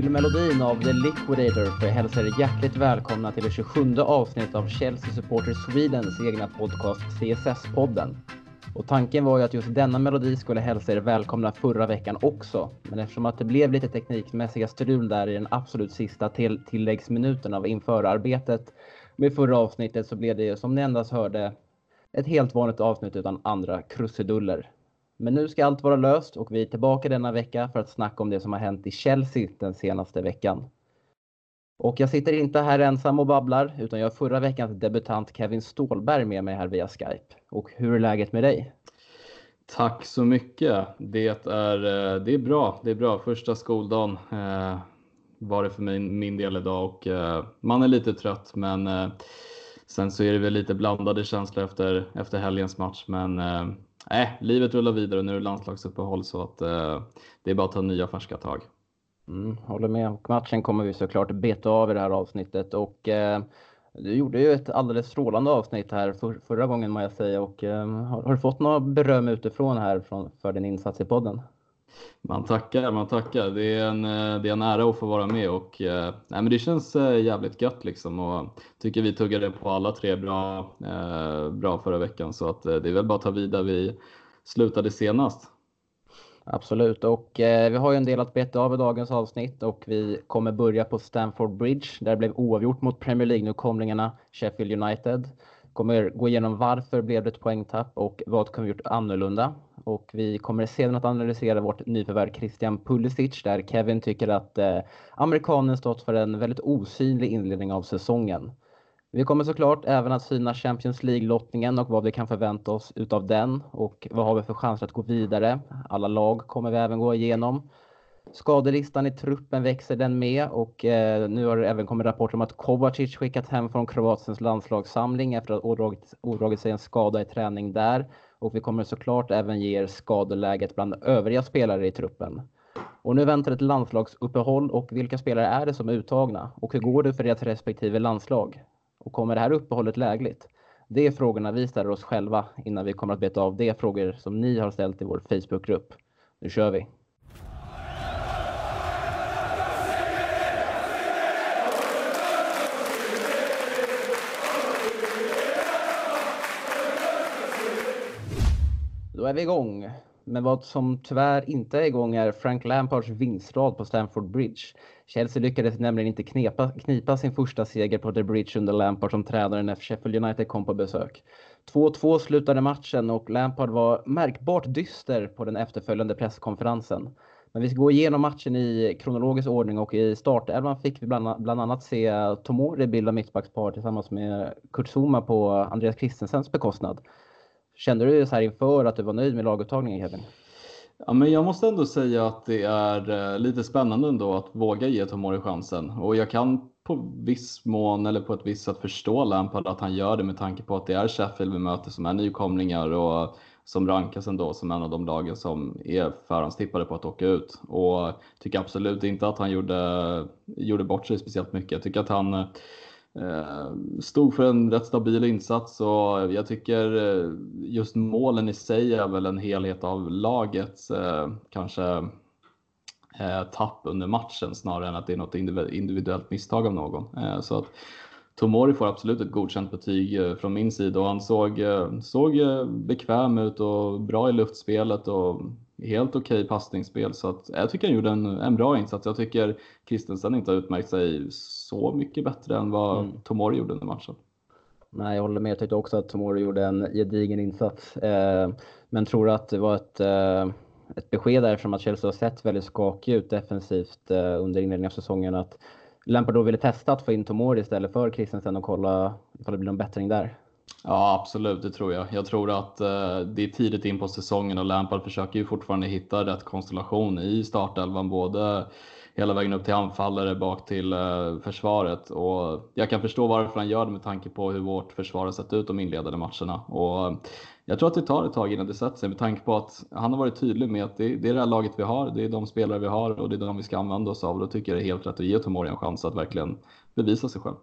Till melodin av The Liquidator för jag hälsar er hjärtligt välkomna till det 27 avsnittet av Chelsea Supporter Swedens egna podcast CSS-podden. Och tanken var ju att just denna melodi skulle hälsa er välkomna förra veckan också. Men eftersom att det blev lite teknikmässiga strul där i den absolut sista till tilläggsminuten av införarbetet med förra avsnittet så blev det ju som ni endast hörde ett helt vanligt avsnitt utan andra krusiduller. Men nu ska allt vara löst och vi är tillbaka denna vecka för att snacka om det som har hänt i Chelsea den senaste veckan. Och jag sitter inte här ensam och babblar utan jag har förra veckans debutant Kevin Stålberg med mig här via Skype. Och hur är läget med dig? Tack så mycket. Det är, eh, det är bra. Det är bra. Första skoldagen eh, var det för min, min del idag och eh, man är lite trött men eh, sen så är det väl lite blandade känslor efter, efter helgens match. Men eh, nej, livet rullar vidare nu är det landslagsuppehåll så att eh, det är bara att ta nya färska tag. Mm, håller med. Matchen kommer vi såklart beta av i det här avsnittet och eh, du gjorde ju ett alldeles strålande avsnitt här för, förra gången må jag säga och eh, har, har, du fått något beröm utifrån här från, för din insats i podden? Man tackar, man tackar. Det är en, eh, det är en ära att få vara med och eh, nej, men det känns eh, jävligt gött liksom och tycker vi tuggade på alla tre bra, bra förra veckan så att det är väl bara att ta vid där vi slutade senast. Absolut och eh, vi har ju en del att beta av i dagens avsnitt och vi kommer börja på Stamford Bridge där det blev oavgjort mot Premier League-nykomlingarna Sheffield United. Kommer gå igenom varför blev det ett poängtapp och vad kunde vi gjort annorlunda. Och vi kommer sedan att analysera vårt nyförvärv Christian Pulisic där Kevin tycker att eh, amerikanen stått för en väldigt osynlig inledning av säsongen. Vi kommer såklart även att syna Champions League-lottningen och vad vi kan förvänta oss utav den och vad har vi för chanser att gå vidare. Alla lag kommer vi även gå igenom. Skadelistan i truppen växer den med och eh, nu har det även kommit rapporter om att Kovacic skickat hem från Kroatiens landslagssamling efter att ha ådragit sig en skada i träning där. Och vi kommer såklart även ge er skadeläget bland övriga spelare i truppen. Och nu väntar ett landslagsuppehåll och vilka spelare är det som är uttagna? Och hur går det för deras respektive landslag? Och kommer det här uppehållet lägligt? Det är frågorna vi ställer oss själva innan vi kommer att beta av de frågor som ni har ställt i vår Facebookgrupp. Nu kör vi! Då är vi igång. Men vad som tyvärr inte är igång är Frank Lampards vinstrad på Stamford Bridge. Chelsea lyckades nämligen inte knepa, knipa sin första seger på The Bridge under Lampard som tränare när Sheffield United kom på besök. 2-2 slutade matchen och Lampard var märkbart dyster på den efterföljande presskonferensen. Men vi ska gå igenom matchen i kronologisk ordning och i startelvan fick vi bland, bland annat se Tomori bilda mittbackspar tillsammans med Kurt Zuma på Andreas Christensens bekostnad. Kände du så här inför att du var nöjd med laguttagningen Kevin? Ja, men jag måste ändå säga att det är eh, lite spännande ändå att våga ge Tomori chansen och jag kan på viss mån eller på ett visst sätt förstå Lampard att han gör det med tanke på att det är Sheffield vi möter som är nykomlingar och som rankas ändå som en av de lagen som är förhandstippade på att åka ut och tycker absolut inte att han gjorde, gjorde bort sig speciellt mycket. Jag tycker att han Eh, stod för en rätt stabil insats och jag tycker eh, just målen i sig är väl en helhet av lagets eh, kanske tapp under matchen snarare än att det är något individuellt misstag av någon. Så att Tomori får absolut ett godkänt betyg från min sida och han såg, såg bekväm ut och bra i luftspelet och helt okej okay passningsspel så att jag tycker han gjorde en, en bra insats. Jag tycker Kristensen inte har utmärkt sig så mycket bättre än vad mm. Tomori gjorde under matchen. Nej, jag håller med. Jag tyckte också att Tomori gjorde en gedigen insats. Eh, men tror att det var ett, eh, ett besked där eftersom att Chelsea har sett väldigt skakig ut defensivt eh, under inledningen av säsongen att Lampard då ville testa att få in Tomori istället för Kristensen och kolla ifall det blir någon bättring där. Ja, absolut, det tror jag. Jag tror att eh, det är tidigt in på säsongen och Lampard försöker ju fortfarande hitta rätt konstellation i startelvan, både hela vägen upp till anfallare bak till eh, försvaret. Och jag kan förstå varför han gör det med tanke på hur vårt försvar har sett ut de inledande matcherna. Och eh, jag tror att det tar ett tag innan det sätter sig med tanke på att han har varit tydlig med att det, det är det här laget vi har, det är de spelare vi har och det är de vi ska använda oss av. Då tycker jag det är helt rätt att ge Tomori en chans att verkligen bevisa sig själv.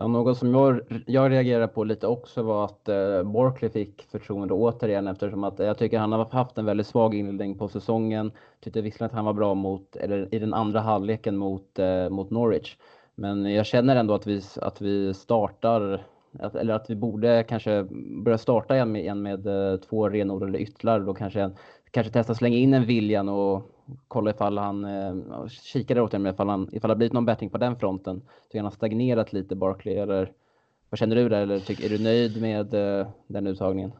Ja, något som jag, jag reagerade på lite också var att eh, Barkley fick förtroende återigen eftersom att jag tycker han har haft en väldigt svag inledning på säsongen. Tyckte visserligen att han var bra mot, eller i den andra halvleken mot, eh, mot Norwich. Men jag känner ändå att vi, att vi startar, att, eller att vi borde kanske börja starta igen med, igen med eh, två renodlade yttrar. Då kanske, kanske testa slänga in en Viljan och kolla ifall han, eh, kikade åt ifall, han, ifall det har blivit någon bättring på den fronten. Tycker han har stagnerat lite Barkley eller vad känner du där eller tycker, är du nöjd med eh, den uttagningen?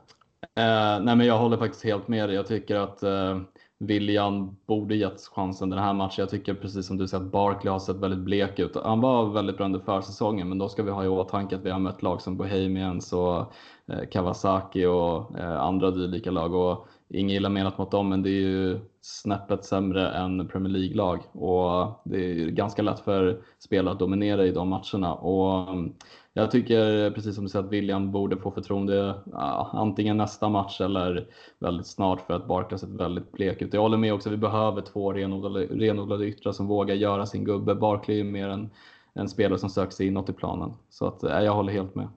Eh, nej men jag håller faktiskt helt med dig. Jag tycker att eh, William borde getts chansen den här matchen. Jag tycker precis som du säger att Barkley har sett väldigt blek ut. Han var väldigt bra under försäsongen, men då ska vi ha i åtanke att vi har mött lag som Bohemians och eh, Kawasaki och eh, andra dylika lag. Och inget illa menat mot dem, men det är ju snäppet sämre än Premier League-lag och det är ganska lätt för spelare att dominera i de matcherna. Och mm, jag tycker precis som du säger att William borde få förtroende ja, antingen nästa match eller väldigt snart för att Barkley har sett väldigt blek ut. Jag håller med också, vi behöver två renodlade, renodlade yttrar som vågar göra sin gubbe. Barkley är mer en, en spelare som söker sig inåt i planen. Så att, eh, jag håller helt med.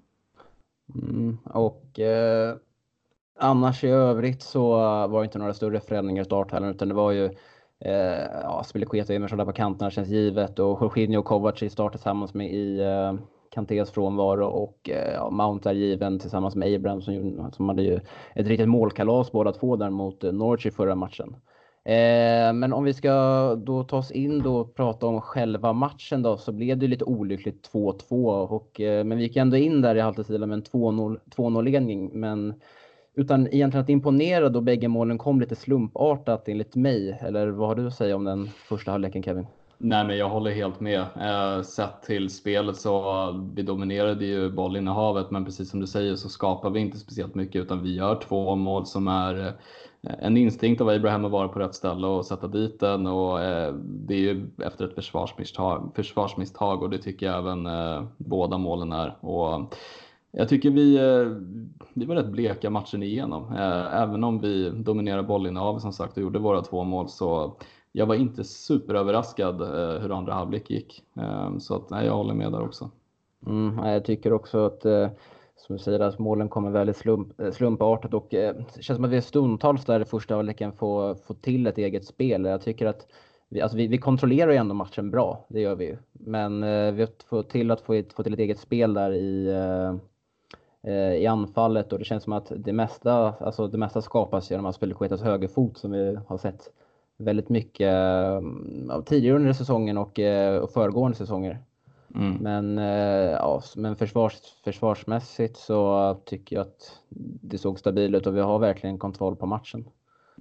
Mm, och eh annars i övrigt så var det inte några större förändringar i starthalvan utan det var ju eh, ja, Spilicueta och Emerson där på kanterna känns givet. Och Jorginho och Kovacic i start tillsammans med i eh, Kantés frånvaro. Och eh, ja, Mount är given tillsammans med Abraham som, som hade ju ett riktigt målkalas båda två där mot eh, Norwich i förra matchen. Eh, men om vi ska då ta oss in då och prata om själva matchen då så blev det lite olyckligt 2-2 och eh, men vi gick ändå in där i halvtid med en 2-0 ledning men utan egentligen att imponera då bägge målen kom lite slumpartat enligt mig. Eller vad har du att säga om den första halvleken Kevin? Nej, men jag håller helt med. Eh, sett till spelet så vi dominerade ju bollinnehavet, men precis som du säger så skapar vi inte speciellt mycket utan vi gör två mål som är eh, en instinkt av Abraham att vara på rätt ställe och sätta dit den och eh, det är ju efter ett försvarsmisstag, försvarsmisstag och det tycker jag även eh, båda målen är. Och jag tycker vi, eh, vi var rätt bleka matchen igenom. Eh, även om vi dominerade bollinnehav som sagt och gjorde våra två mål så jag var inte superöverraskad eh, hur andra halvlek gick. Så att, nej, jag håller med där också. Mm, jag tycker också att som du säger, att målen kommer väldigt slump, slumpartat och det känns som att vi stundtals där i första halvleken får, får till ett eget spel. Jag tycker att vi, alltså vi, vi kontrollerar ju ändå matchen bra, det gör vi ju. Men vi får till att få, få till ett eget spel där i, Eh, i anfallet och det känns som att det mesta, alltså det mesta skapas genom att Spelekuetas högerfot som vi har sett väldigt mycket uh, tidigare under säsongen och, uh, och föregående säsonger. Mm. Men, uh, ja, men försvars, försvarsmässigt så tycker jag att det såg stabilt ut och vi har verkligen kontroll på matchen.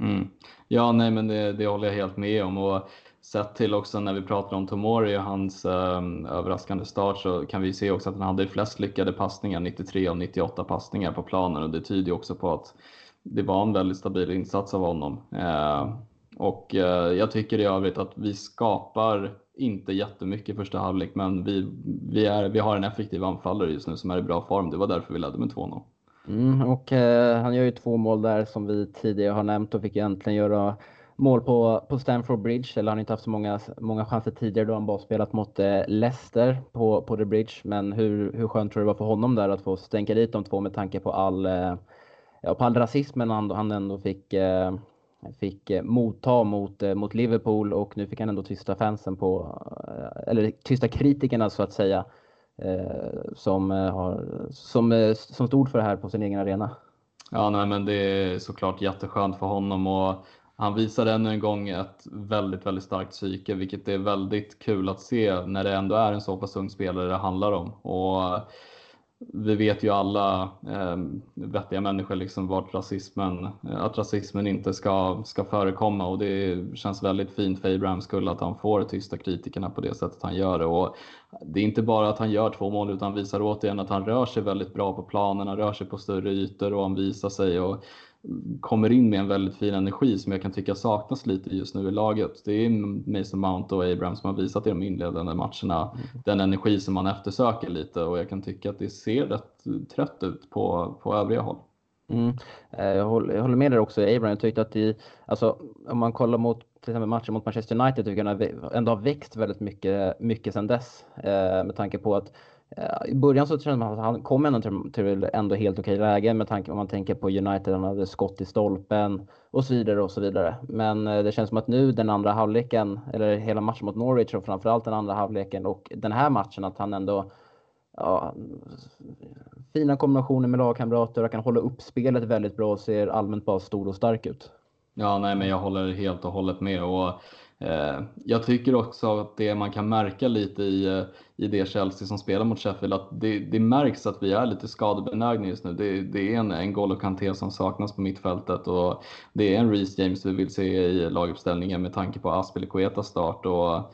Mm. Ja, nej, men det, det håller jag helt med om. Och Sett till också när vi pratar om Tomori och hans eh, överraskande start så kan vi se också att han hade flest lyckade passningar, 93 av 98 passningar på planen och det tyder också på att det var en väldigt stabil insats av honom. Eh, och eh, jag tycker i övrigt att vi skapar inte jättemycket första halvlek men vi, vi, är, vi har en effektiv anfallare just nu som är i bra form. Det var därför vi ledde med 2-0. Mm, och eh, han gör ju två mål där som vi tidigare har nämnt och fick äntligen göra mål på, på Stamford Bridge, eller han har inte haft så många, många chanser tidigare då han bara spelat mot eh, Leicester på, på The Bridge. Men hur, hur skönt tror du det var för honom där att få stänka dit de två med tanke på all, eh, ja, på all rasismen han, han ändå fick, eh, fick eh, motta mot, eh, mot Liverpool och nu fick han ändå tysta fansen på, eh, eller tysta kritikerna så att säga, som, har, som, som stod för det här på sin egen arena. Ja, nej, men det är såklart jätteskönt för honom och han visar ännu en gång ett väldigt, väldigt starkt psyke, vilket är väldigt kul att se när det ändå är en så pass ung spelare det handlar om. Och vi vet ju alla eh, vettiga människor liksom vart rasismen, att rasismen inte ska, ska förekomma och det känns väldigt fint för Abrahams skull att han får tysta kritikerna på det sättet han gör det. Och det är inte bara att han gör två mål utan visar återigen att han rör sig väldigt bra på planen, han rör sig på större ytor och han visar sig. Och kommer in med en väldigt fin energi som jag kan tycka saknas lite just nu i laget. Det är Mason Mount och Abraham som har visat i de inledande matcherna mm. den energi som man eftersöker lite och jag kan tycka att det ser rätt trött ut på, på övriga håll. Mm. Eh, jag, håller, jag håller med dig också Abraham. Jag tyckte att det, alltså, om man kollar mot till exempel matchen mot Manchester United tycker jag ändå har växt väldigt mycket, mycket sedan dess. Eh, med tanke på att Eh, I början så kände man att han kom ändå till, till ändå helt okej läge med tanke om man tänker på United, han hade skott i stolpen och så vidare och så vidare. Men eh, det känns som att nu den andra halvleken, eller hela matchen mot Norwich och framförallt den andra halvleken och den här matchen att han ändå ja, fina kombinationer med lagkamrater och kan hålla upp spelet väldigt bra och ser allmänt bara stor och stark ut. Ja, nej, men jag håller helt och hållet med och Eh, jag tycker också att det man kan märka lite i, eh, i det Chelsea som spelar mot Sheffield, att det, det märks att vi är lite skadebenägna just nu. Det, det är en, en Golo Kanté som saknas på mittfältet och det är en Reece James vi vill se i laguppställningen med tanke på Aspelekuetas start och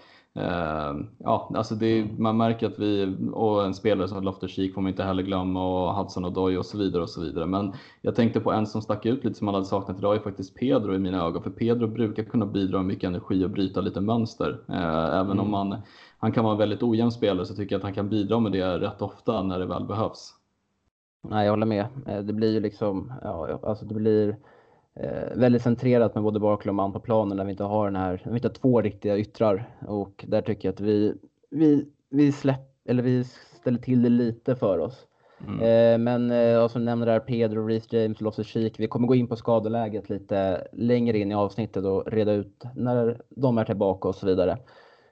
ja, alltså det, man märker att vi, och en spelare som Loftus Cheek får man inte heller glömma och Hudson Odoi och så vidare och så vidare. Men jag tänkte på en som stack ut lite som man hade saknat idag är faktiskt Pedro i mina ögon. För Pedro brukar kunna bidra med mycket energi och bryta lite mönster. Uh, även mm. om man, han kan vara en väldigt ojämn spelare så tycker jag att han kan bidra med det rätt ofta när det väl behövs. Nej, jag håller med. Eh, det blir ju liksom, ja, alltså det blir eh, väldigt centrerat med både Barkley och man på planen när vi inte har den här, vi inte har två riktiga yttrar och där tycker jag att vi, vi, vi släpp, eller vi ställer till det lite för oss. Mm. Eh, men eh, som nämnde där Pedro, Reece James, Loftus Cheek. Vi kommer gå in på skadeläget lite längre in i avsnittet och reda ut när de är tillbaka och så vidare.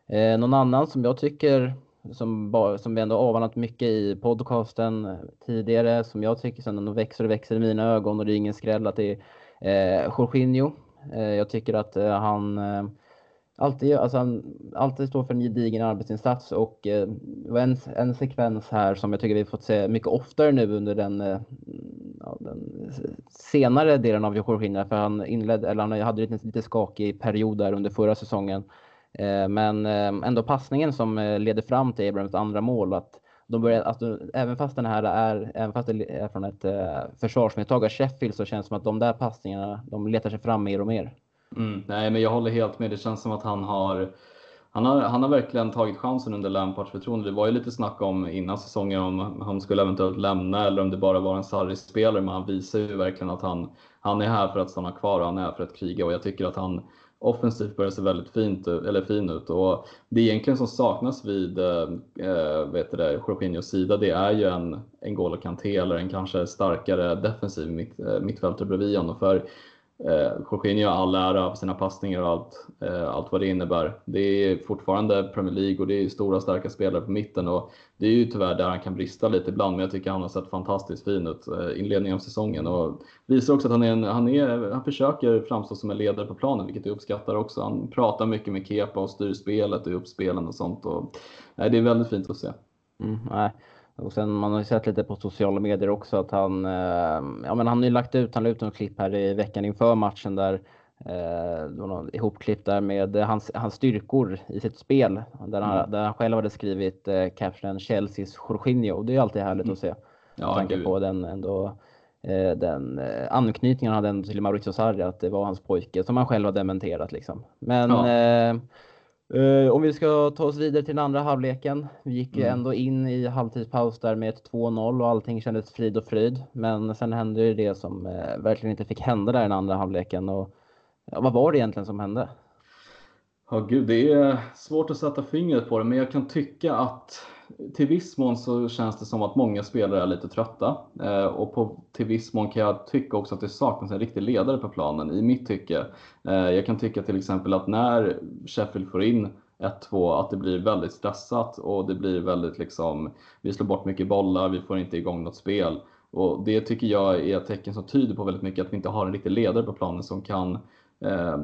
Eh, någon annan som jag tycker som, som vi ändå avhandlat mycket i podcasten tidigare, som jag tycker sen växer och växer i mina ögon och det är ingen skräll att det är Eh, Jorginho, eh, jag tycker att eh, han eh, alltid, alltså han alltid står för en gedigen arbetsinsats och eh, en, en sekvens här som jag tycker vi fått se mycket oftare nu under den, eh, ja, den senare delen av Jorginho för han inledde, eller han hade en lite, lite skakig period där under förra säsongen. Eh, men eh, ändå passningen som eh, leder fram till Abrahams andra mål att de börjar, alltså, även fast den här är, även fast det är från ett eh, försvarsmisstag av Sheffield så känns det som att de där passningarna, de letar sig fram mer och mer. Mm, nej, men jag håller helt med. Det känns som att han har han har, han har verkligen tagit chansen under Lampards förtroende. Det var ju lite snack om innan säsongen om han skulle eventuellt lämna eller om det bara var en Sarri-spelare. Men han visar ju verkligen att han, han är här för att stanna kvar och han är här för att kriga och jag tycker att han offensivt börjar se väldigt fint, eller fin ut och det egentligen som saknas vid eh, eh vet det, Jorginhos sida det är ju en, en Golo Kanté eller en kanske starkare defensiv mitt, eh, mittfältare bredvid honom. För Eh, Jorginho har all ära för sina passningar och allt, eh, allt vad det innebär. Det är fortfarande Premier League och det är stora starka spelare på mitten och det är ju tyvärr där han kan brista lite ibland men jag tycker han har sett fantastiskt fin ut eh, inledningen av säsongen och visar också att han, är en, han, är, han försöker framstå som en ledare på planen vilket jag uppskattar också. Han pratar mycket med Kepa och styr spelet och uppspelen och sånt och nej, det är väldigt fint att se. Mm, nej. Och sen man har ju sett lite på sociala medier också att han, eh, ja men han har ju lagt ut, han la ut något klipp här i veckan inför matchen där eh, ihopklipp där med hans, hans styrkor i sitt spel. Där han, mm. där han själv hade skrivit eh, captionen Chelseas Jorginho och det är alltid härligt mm. att se. Ja, med tanke på den ändå eh, den eh, anknytningen han hade till Maurizio Sarri, att det var hans pojke som han själv har dementerat liksom. Men ja. eh, Uh, om vi ska ta oss vidare till den andra halvleken. Vi gick mm. ändå in i halvtidspaus där med ett 2-0 och allting kändes frid och fröjd. Men sen hände ju det som uh, verkligen inte fick hända där i den andra halvleken. Och, vad var det egentligen som hände? Ja, gud, det är svårt att sätta fingret på det, men jag kan tycka att till viss mån så känns det som att många spelare är lite trötta eh, och på, till viss mån kan jag tycka också att det saknas en riktig ledare på planen i mitt tycke. Eh, jag kan tycka till exempel att när Sheffield får in 1-2 att det blir väldigt stressat och det blir väldigt liksom, vi slår bort mycket bollar, vi får inte igång något spel. Och det tycker jag är ett tecken som tyder på väldigt mycket att vi inte har en riktig ledare på planen som kan eh,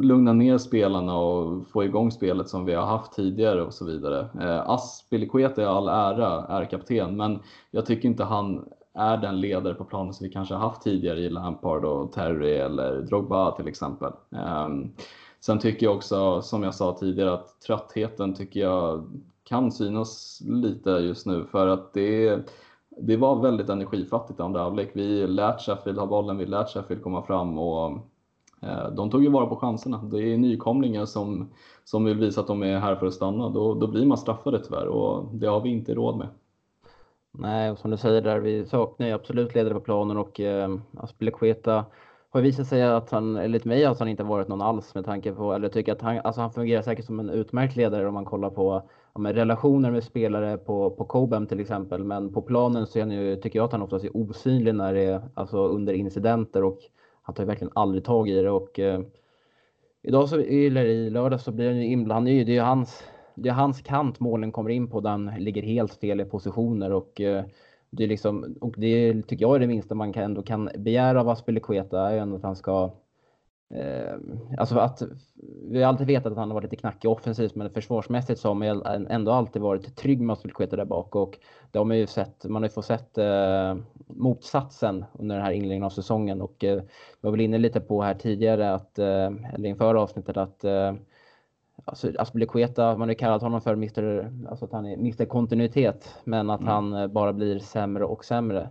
lugna ner spelarna och få igång spelet som vi har haft tidigare och så vidare. Eh, Aspilicueta i all ära är kapten, men jag tycker inte han är den ledare på planen som vi kanske har haft tidigare i Lampard och Terry eller Drogba till exempel. Eh, sen tycker jag också, som jag sa tidigare, att tröttheten tycker jag kan synas lite just nu för att det det var väldigt energifattigt andra halvlek. Vi lät Sheffield ha bollen, vi lät Sheffield komma fram och Eh, de tog ju vara på chanserna. Det är nykomlingar som, som vill visa att de är här för att stanna. Då, då blir man straffade tyvärr och det har vi inte råd med. Nej, och som du säger där, vi saknar ju absolut ledare på planen och eh, Aspilicueta har visat sig att han, enligt mig, att han inte varit någon alls med tanke på, eller jag tycker att han, alltså han fungerar säkert som en utmärkt ledare om man kollar på ja, med relationer med spelare på, på Cobham till exempel. Men på planen så är han ju, tycker jag att han oftast är osynlig när det är alltså under incidenter och han tar ju verkligen aldrig tag i det och eh, idag så, eller i lördag så blir han ju inblandad. Det är ju hans, det är hans kant målen kommer in på den ligger helt fel i positioner och eh, det är liksom, och det tycker jag är det minsta man kan, ändå kan begära av Aspelekueta är att han ska Eh, alltså att vi har alltid vetat att han har varit lite knackig offensivt men försvarsmässigt så har man ändå alltid varit trygg med Aspelekueta där bak och det har man ju sett, man har ju fått sett eh, motsatsen under den här inledningen av säsongen och eh, var väl inne lite på här tidigare att, eh, eller inför avsnittet att eh, alltså Aspelekueta, man har ju kallat honom för Mr, alltså att han är Mr kontinuitet men att mm. han eh, bara blir sämre och sämre.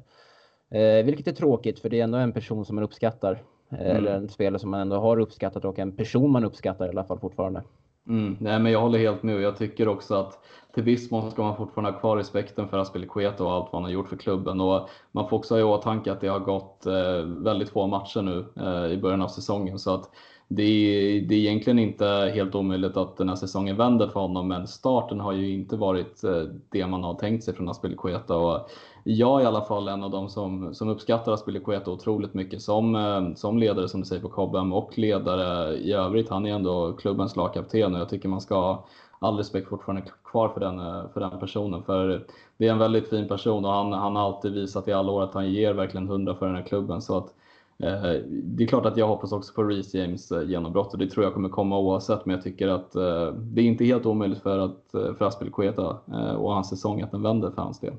Eh, vilket är tråkigt för det är ändå en person som man uppskattar. Eh, mm. Eller en spelare som man ändå har uppskattat och en person man uppskattar i alla fall fortfarande. Mm. Nej, men jag håller helt med. Jag tycker också att till viss mån ska man fortfarande ha kvar respekten för Aspelekueta och allt vad han har gjort för klubben. Och man får också ha i åtanke att det har gått eh, väldigt få matcher nu eh, i början av säsongen. Så att det är, det är egentligen inte helt omöjligt att den här säsongen vänder för honom, men starten har ju inte varit eh, det man har tänkt sig från Aspelekueta. Och jag är i alla fall en av dem som, som uppskattar Aspelekueta otroligt mycket som, eh, som ledare som du säger på Cobham och ledare i övrigt. Han är ändå klubbens lagkapten och jag tycker man ska ha all respekt fortfarande kvar för den, eh, för den personen. För det är en väldigt fin person och han, han har alltid visat i alla år att han ger verkligen hundra för den här klubben. Så att, eh, Eh, det är klart att jag hoppas också på Reece James eh, genombrott och det tror jag kommer komma oavsett. Men jag tycker att eh, det är inte helt omöjligt för, att, för Aspelkueta och hans säsong att den vänder för hans del.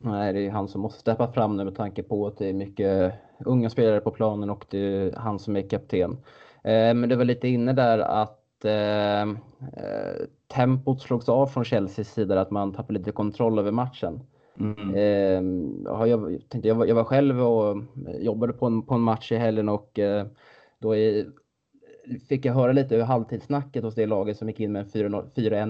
Nej, det är han som måste steppa fram nu med tanke på att det är mycket unga spelare på planen och det är han som är kapten. Men det var lite inne där att eh tempot slogs av från Chelseas sida, att man tappade lite kontroll över matchen. Mm. Eh, jag, tänkte, jag, var, jag var själv och jobbade på en, på en match i helgen och eh, då fick jag höra lite ur halvtidssnacket hos det laget som gick in med en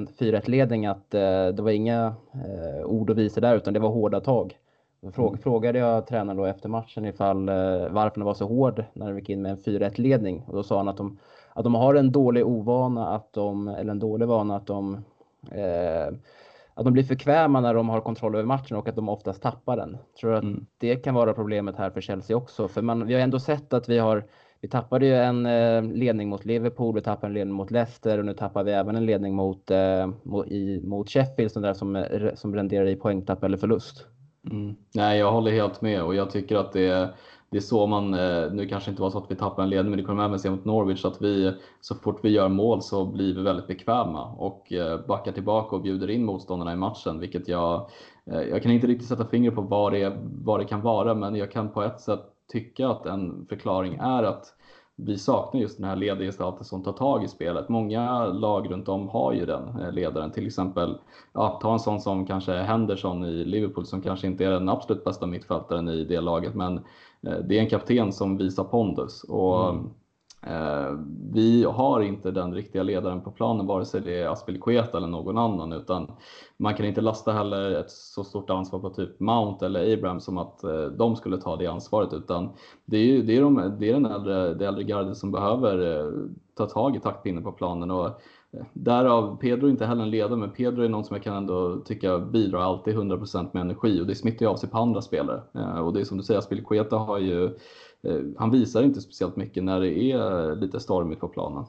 4-1 ledning att eh, det var inga eh, ord och visor där utan det var hårda tag. Då fråg, mm. frågade jag tränaren då efter matchen ifall eh, varför den var så hård när de gick in med en 4-1 ledning och då sa han att de, att de har en dålig ovana att de, eller en dålig vana att de eh, att de blir förkväma när de har kontroll över matchen och att de oftast tappar den. Tror att mm. det kan vara problemet här för Chelsea också. För man, vi har ändå sett att vi har vi tappade ju en eh, ledning mot Liverpool, vi tappade en ledning mot Leicester och nu tappar vi även en ledning mot, eh, mot, i, mot Sheffield som, där som, som renderar i poängtapp eller förlust. Mm. Nej, jag håller helt med och jag tycker att det är, det är så man, eh, nu kanske inte var så att vi tappar en ledning, men det kommer även se mot Norwich att vi så fort vi gör mål så blir vi väldigt bekväma och eh, backar tillbaka och bjuder in motståndarna i matchen, vilket jag, eh, jag kan inte riktigt sätta fingret på vad det, vad det kan vara, men jag kan på ett sätt tycka att en förklaring är att vi saknar just den här ledargestalten som tar tag i spelet. Många lag runt om har ju den eh, ledaren. Till exempel, ja, ta en sån som kanske Henderson i Liverpool som kanske inte är den absolut bästa mittfältaren i det laget, men eh, det är en kapten som visar pondus. Och mm. Eh, vi har inte den riktiga ledaren på planen, vare sig det är Aspelekueta eller någon annan, utan man kan inte lasta heller ett så stort ansvar på typ Mount eller Abraham som att eh, de skulle ta det ansvaret, utan det är, ju, det är, de, det är den äldre, det äldre gardet som behöver eh, ta tag i taktpinnen på planen. Och Därav, Pedro är inte heller en ledare, men Pedro är någon som jag kan ändå tycka bidrar alltid 100% med energi och det smittar ju av sig på andra spelare. Och det är som du säger, Aspilicueta har ju Eh, han visar inte speciellt mycket när det är eh, lite stormigt på planen.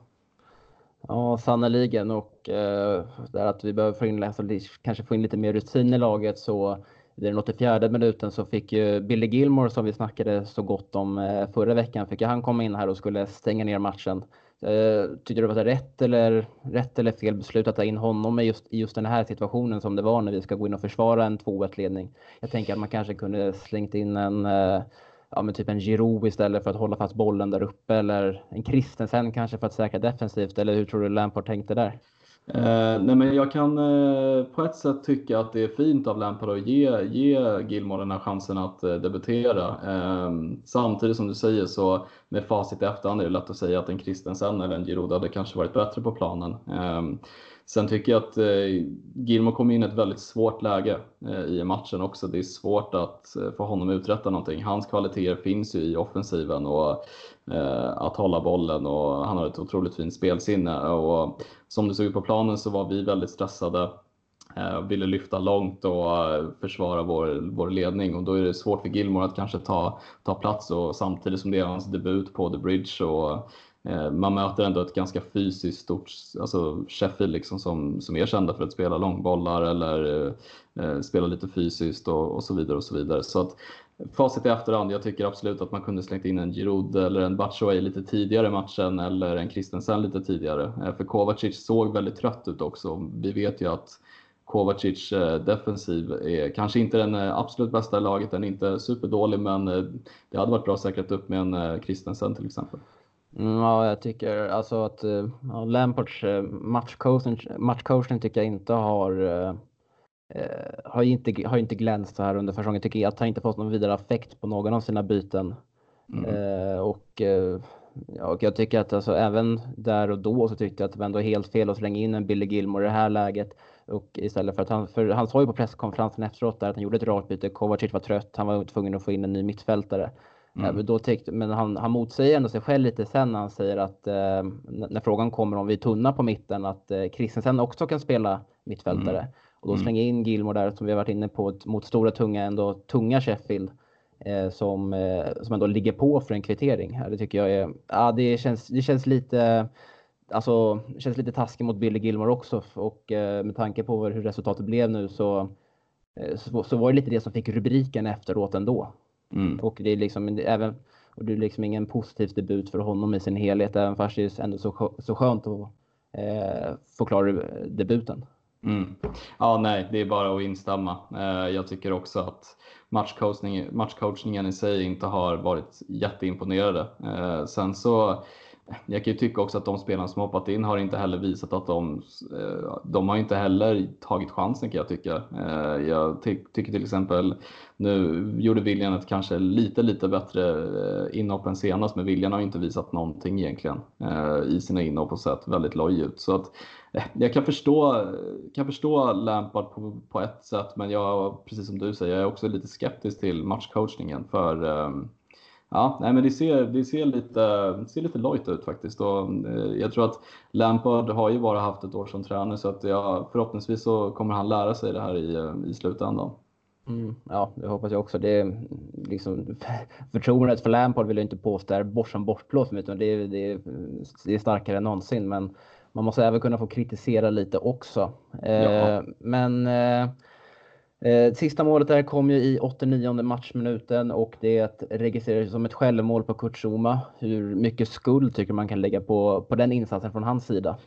Ja, sannoliken och eh, där att vi behöver få in, alltså, kanske få in lite mer rutin i laget så i den 84 minuten så fick ju Billy Gilmore som vi snackade så gott om eh, förra veckan, fick ju han komma in här och skulle stänga ner matchen. Eh, tyckte du det var rätt eller, rätt eller fel beslut att ta in honom i just, i just den här situationen som det var när vi ska gå in och försvara en 2-1 ledning? Jag tänker att man kanske kunde slängt in en eh, ja, men typ en Giroud istället för att hålla fast bollen där uppe eller en Christensen kanske för att säkra defensivt eller hur tror du Lampard tänkte där? Eh, nej men jag kan eh, på ett sätt tycka att det är fint av Lampard att ge, ge Gilmore den här chansen att eh, debutera. Eh, samtidigt som du säger så med facit i efterhand är det lätt att säga att en Christensen eller en Giroud hade kanske varit bättre på planen. Ehm, Sen tycker jag att eh, Gilmo kom in i ett väldigt svårt läge eh, i matchen också. Det är svårt att eh, få honom uträtta någonting. Hans kvaliteter finns ju i offensiven och eh, att hålla bollen och han har ett otroligt fint spelsinne. Och som det såg ut på planen så var vi väldigt stressade. Eh, ville lyfta långt och eh, försvara vår, vår ledning och då är det svårt för Gilmore att kanske ta, ta plats och samtidigt som det är hans debut på The Bridge och Eh, man möter ändå ett ganska fysiskt stort, alltså Sheffield liksom som, som är kända för att spela långbollar eller eh, eh, spela lite fysiskt och, och, så vidare och så vidare. Så att facit i efterhand, jag tycker absolut att man kunde slängt in en Giroud eller en Batshuayi lite tidigare i matchen eller en Christensen lite tidigare. Eh, för Kovacic såg väldigt trött ut också. Vi vet ju att Kovacic defensiv är kanske inte den absolut bästa i laget, den är inte superdålig men det hade varit bra säkrat upp med en Christensen till exempel. Mm, ja, jag tycker alltså att eh, ja, Lampards eh, matchcoaching, matchcoaching tycker jag inte har eh, har inte, har inte glänst så här under säsongen. Jag tycker att han inte fått någon vidare effekt på någon av sina byten. Mm. Eh, och, ja, och jag tycker att alltså, även där och då så tyckte jag att det var ändå helt fel att slänga in en Billy Gilmore i det här läget. Och istället för att han, för han sa ju på presskonferensen efteråt där att han gjorde ett rakt byte. Kovacic var trött, han var tvungen att få in en ny mittfältare. Mm. Då tyckte, men han, han motsäger ändå sig själv lite sen när han säger att eh, när frågan kommer om vi är tunna på mitten att eh, Christensen också kan spela mittfältare. Mm. Och då mm. slänger in Gilmore där som vi har varit inne på mot stora tunga, ändå tunga Sheffield. Eh, som, eh, som ändå ligger på för en kvittering. Det tycker jag är, ja det känns, det känns lite Alltså, känns lite taskigt mot Billy Gilmore också och eh, med tanke på hur resultatet blev nu så, eh, så, så var det lite det som fick rubriken efteråt ändå. Mm. Och det är liksom även och det är liksom ingen positiv debut för honom i sin helhet, även fast det är ändå så, så skönt att eh, få klara debuten. Mm. Ja, nej, det är bara att instämma. Eh, jag tycker också att matchcoachning, matchcoachningen i sig inte har varit jätteimponerade. Eh, sen så jag kan ju tycka också att de spelarna som hoppat in har inte heller visat att de, eh, de har inte heller tagit chansen kan jag tycka. Eh, jag ty tycker till exempel, nu gjorde William ett kanske lite, lite bättre eh, inhopp än senast, men William har inte visat någonting egentligen i sina inhopp och sett väldigt loj ut. Så att, jag kan förstå, kan förstå Lampard på, på ett sätt, men jag, precis som du säger, jag är också lite skeptisk till matchcoachningen för Ja, nej, men det ser, det ser lite, ser lite lojt ut faktiskt. Och, eh, jag tror att Lampard har ju bara haft ett år som tränare så att ja, förhoppningsvis så kommer han lära sig det här i, i slutändan. Mm, ja, det hoppas jag också. Det är liksom, förtroendet för Lampard vill jag inte påstå är bort som bortblåst, utan det är, det, är, det är starkare än någonsin. Men man måste även kunna få kritisera lite också. Eh, men eh, Eh, sista målet där kom ju i 89 matchminuten och det registreras som ett självmål på Kurt Zuma. Hur mycket skuld tycker man kan lägga på, på den insatsen från hans sida?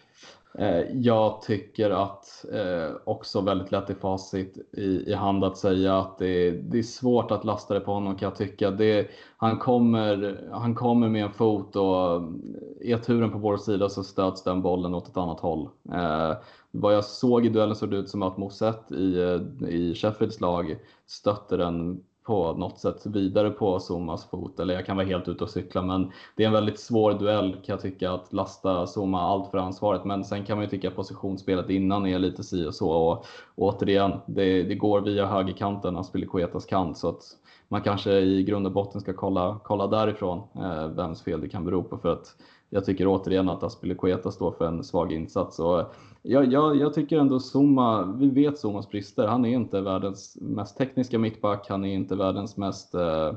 Eh, jag tycker att eh, också väldigt lätt i facit i, i hand att säga att det, det är svårt att lasta det på honom kan jag tycka. Det, han, kommer, han kommer med en fot och eh, är turen på vår sida så stöts den bollen åt ett annat håll. Eh, vad jag såg i duellen såg det ut som att Moset i, eh, i Sheffields lag stötte den på något sätt vidare på Somas fot. Eller jag kan vara helt ute och cykla men det är en väldigt svår duell kan jag tycka att lasta Zuma allt för ansvaret. Men sen kan man ju tycka att positionsspelet innan är lite si och så. Och, och återigen, det, det går via högerkanten, Aspilicuetas kant. Så att man kanske i grund och botten ska kolla, kolla därifrån eh, vems fel det kan bero på. För att jag tycker återigen att Aspilicueta står för en svag insats. Och jag, jag, jag tycker ändå Zuma, vi vet Zumas brister. Han är inte världens mest tekniska mittback, han är inte världens mest eh,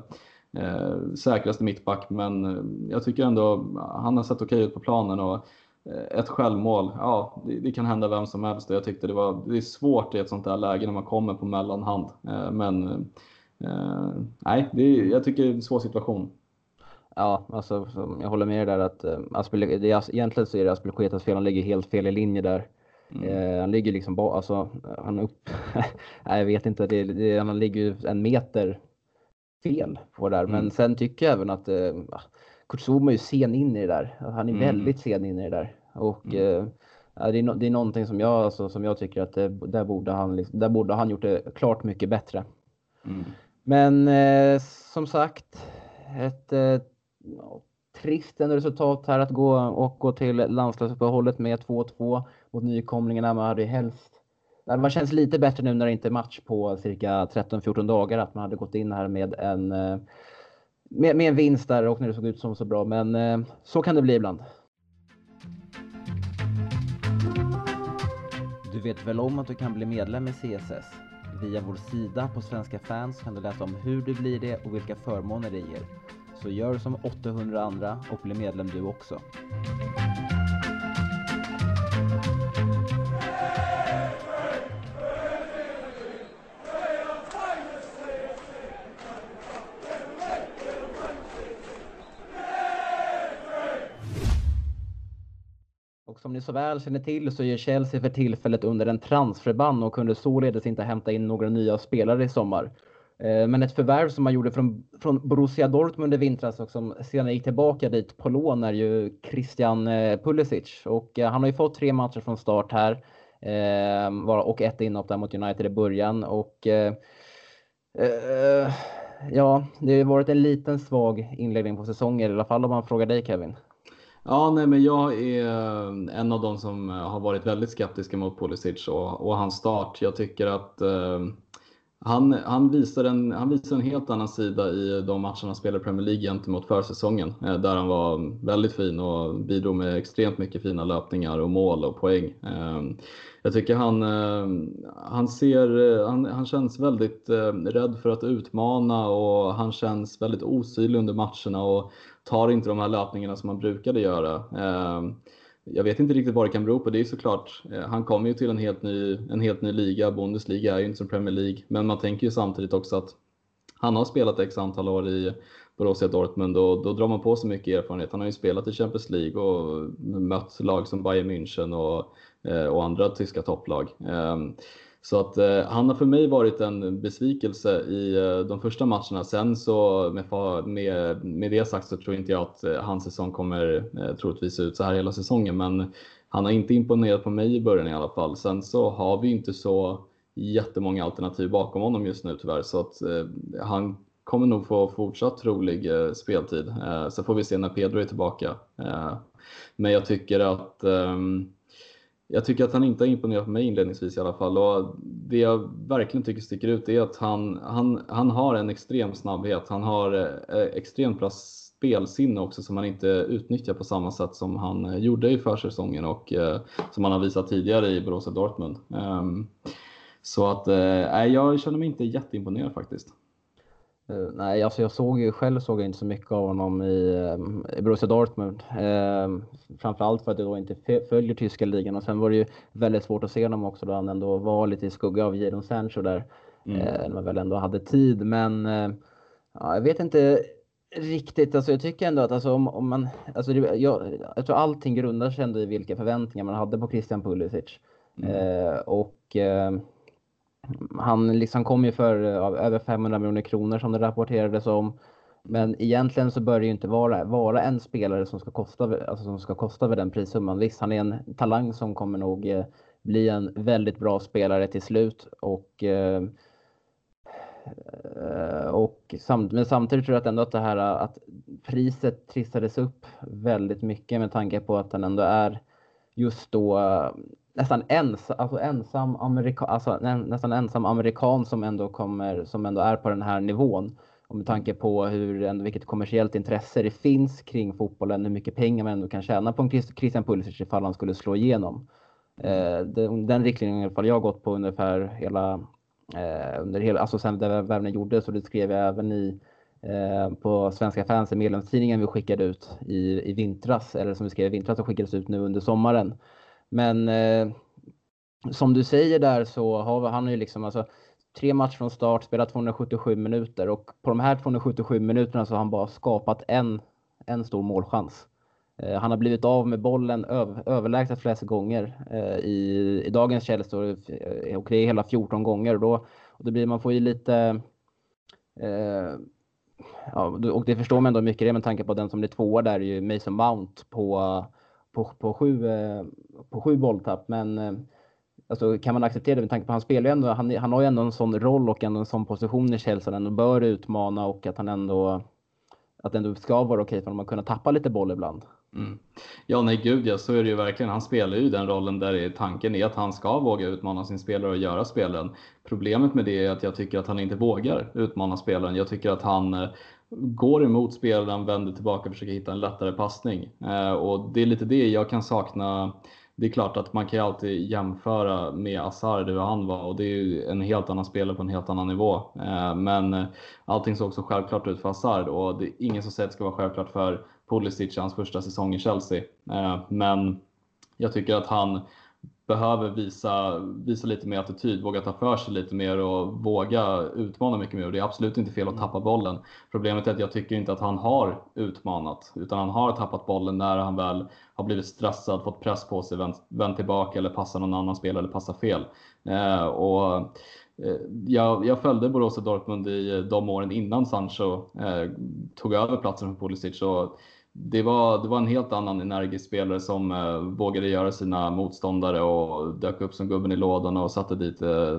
eh, säkraste mittback, men jag tycker ändå han har sett okej ut på planen. Och, eh, ett självmål, ja det, det, kan hända vem som helst jag tyckte det var det är svårt i ett sånt här läge när man kommer på mellanhand. Eh, men eh, nej, det är, jag tycker det är en svår situation. Ja, alltså jag håller med dig där att äh, Aspel, det egentligen så är det Aspelkuetas fel. Han ligger helt fel i linje där. Mm. Eh, han ligger liksom bara, alltså han upp, nej jag vet inte, det, det, han ligger ju en meter fel på det där. Men mm. sen tycker jag även att eh, Kutsuma är ju sen in i det där. Han är mm. väldigt sen in i det där. Och mm. eh, det, är no, det är någonting som jag, alltså, som jag tycker att det, där, borde han, där borde han gjort det klart mycket bättre. Mm. Men eh, som sagt, ett trist ändå resultat här att gå och gå till landslagsuppehållet med 2-2 mot nykomlingarna. Man hade ju helst det känns lite bättre nu när det inte är match på cirka 13-14 dagar att man hade gått in här med en eh, med, med en vinst där och när det såg ut som så bra. Men eh, så kan det bli ibland. Du vet väl om att du kan bli medlem i CSS? Via vår sida på Svenska fans kan du läsa om hur du blir det och vilka förmåner det ger. Så gör som 800 andra och bli medlem du också. som ni så väl känner till så är Chelsea för tillfället under en transferban och kunde således inte hämta in några nya spelare i sommar. Eh, men ett förvärv som man gjorde från, från Borussia Dortmund i vintras och som senare gick tillbaka dit på lån är ju Christian eh, Pulisic. Och eh, han har ju fått tre matcher från start här. Och ett inhopp där mot United i början. Och ja, det har varit en liten svag inledning på säsongen i alla fall om man frågar dig Kevin. Ja, nej, men jag är en av de som har varit väldigt skeptiska mot Pulisic och, och hans start. Jag tycker att eh, han, han, visar en, han visar en helt annan sida i de matcherna han spelade i Premier League gentemot försäsongen. Eh, där han var väldigt fin och bidrog med extremt mycket fina löpningar och mål och poäng. Eh, jag tycker han, eh, han, ser, han, han känns väldigt rädd för att utmana och han känns väldigt osynlig under matcherna och tar inte de här löpningarna som han brukade göra. Jag vet inte riktigt vad det kan bero på. Det är såklart, eh, han kommer ju till en helt ny, en helt ny liga. Bundesliga är ju inte som Premier League. Men man tänker ju samtidigt också att han har spelat x antal år i Borussia Dortmund och då drar man på sig mycket erfarenhet. Han har ju spelat i Champions League och mött lag som Bayern München och, eh, och andra tyska topplag. Ehm, så att eh, han har för mig varit en besvikelse i eh, de första matcherna. Sen så med, med, med det sagt så tror inte jag att eh, hans säsong kommer eh, troligtvis ut så här hela säsongen. Men han har inte imponerat på mig i början i alla fall. Sen så har vi inte så jättemånga alternativ bakom honom just nu tyvärr. Så att eh, han kommer nog få fortsatt trolig eh, speltid. Eh, så får vi se när Pedro är tillbaka. Eh, men jag tycker att ehm, jag tycker att han inte har imponerat på mig inledningsvis i alla fall. Och det jag verkligen tycker sticker ut är att han, han, han har en extrem snabbhet. Han har eh, extremt bra spelsinne också som han inte utnyttjar på samma sätt som han eh, gjorde i försäsongen och eh, som han har visat tidigare i Borussia Dortmund. Um, så att eh, jag känner mig inte jätteimponerad faktiskt. Uh, nej, alltså jag såg ju själv såg jag inte så mycket av honom i, um, i Borussia Dortmund. Uh, framförallt för att jag då inte följer tyska ligan och sen var det ju väldigt svårt att se honom också då han ändå var lite i skugga av Jadon Sancho där. Mm. Uh, när man väl ändå hade tid. Men ja, jag vet inte riktigt. Alltså jag tycker ändå att alltså, om, om man, alltså det, jag, jag tror allting grundar sig ändå i vilka förväntningar man hade på Christian Pulisic. Mm. och han liksom kom ju för eh, över 500 miljoner kronor som det rapporterades om. Men egentligen så bör det ju inte vara, vara en spelare som ska kosta, alltså som ska kosta över den prissumman. Visst, han är en talang som kommer nog eh, bli en väldigt bra spelare till slut. Och, eh, och samt, men samtidigt tror jag att ändå att det här att priset trissades upp väldigt mycket med tanke på att han ändå är just då nästan ens, alltså ensam, amerika, alltså nästan ensam amerikan som ändå, kommer, som ändå är på den här nivån. Och med tanke på hur, vilket kommersiellt intresse det finns kring fotbollen, hur mycket pengar man ändå kan tjäna på en Christian Pulisic ifall han skulle slå igenom. Eh, den, den riktlinjen i alla fall jag gått på ungefär hela, eh, under hela, alltså sen värvningen gjordes och det skrev jag även i eh, på Svenska fans, medlemstidningen vi skickade ut i, i vintras, eller som vi skrev i vintras och skickades ut nu under sommaren. Men eh, som du säger där så har han ju liksom alltså tre matcher från start, spelat 277 minuter och på de här 277 minuterna så har han bara skapat en, en stor målchans. Eh, han har blivit av med bollen öv, överlägset flest gånger eh, i, i dagens Chelsea och eh, det är hela 14 gånger och då, och då blir man får ju lite eh, ja, och det förstår man ändå mycket det med tanke på den som blir tvåa där är ju Mason Mount på på, på, sju, eh, på sju bolltapp. Men eh, alltså, kan man acceptera det med tanke på att han spelar ändå, han, han har ju ändå en sån roll och ändå en sån position i Chelsea. Han ändå bör utmana och att han ändå att det ändå ska vara okej för honom att kunna tappa lite boll ibland. Mm. Ja, nej gud ja, så är det ju verkligen. Han spelar ju den rollen där tanken är att han ska våga utmana sin spelare och göra spelen. Problemet med det är att jag tycker att han inte vågar utmana spelaren. Jag tycker att han eh, går emot spelaren, vänder tillbaka och försöker hitta en lättare passning. Eh, och det är lite det jag kan sakna det är klart att man kan ju alltid jämföra med Azar, hur han var och det är ju en helt annan spelare på en helt annan nivå. Eh, men eh, allting såg också självklart ut för Azar och det är ingen som säger att det ska vara självklart för Pulisic hans första säsong i Chelsea. Men jag tycker att han behöver visa, visa lite mer attityd, våga ta för sig lite mer och våga utmana mycket mer. Och det är absolut inte fel att tappa bollen. Problemet är att jag tycker inte att han har utmanat, utan han har tappat bollen när han väl har blivit stressad, fått press på sig, vänt, vänt tillbaka eller passar någon annan spelare eller passar fel. Eh, och eh, jag, jag följde Borussia Dortmund i de åren innan Sancho eh, tog över platsen för Pulisic. Och det var, det var en helt annan energisk spelare som eh, vågade göra sina motståndare och dök upp som gubben i lådan och satte dit eh,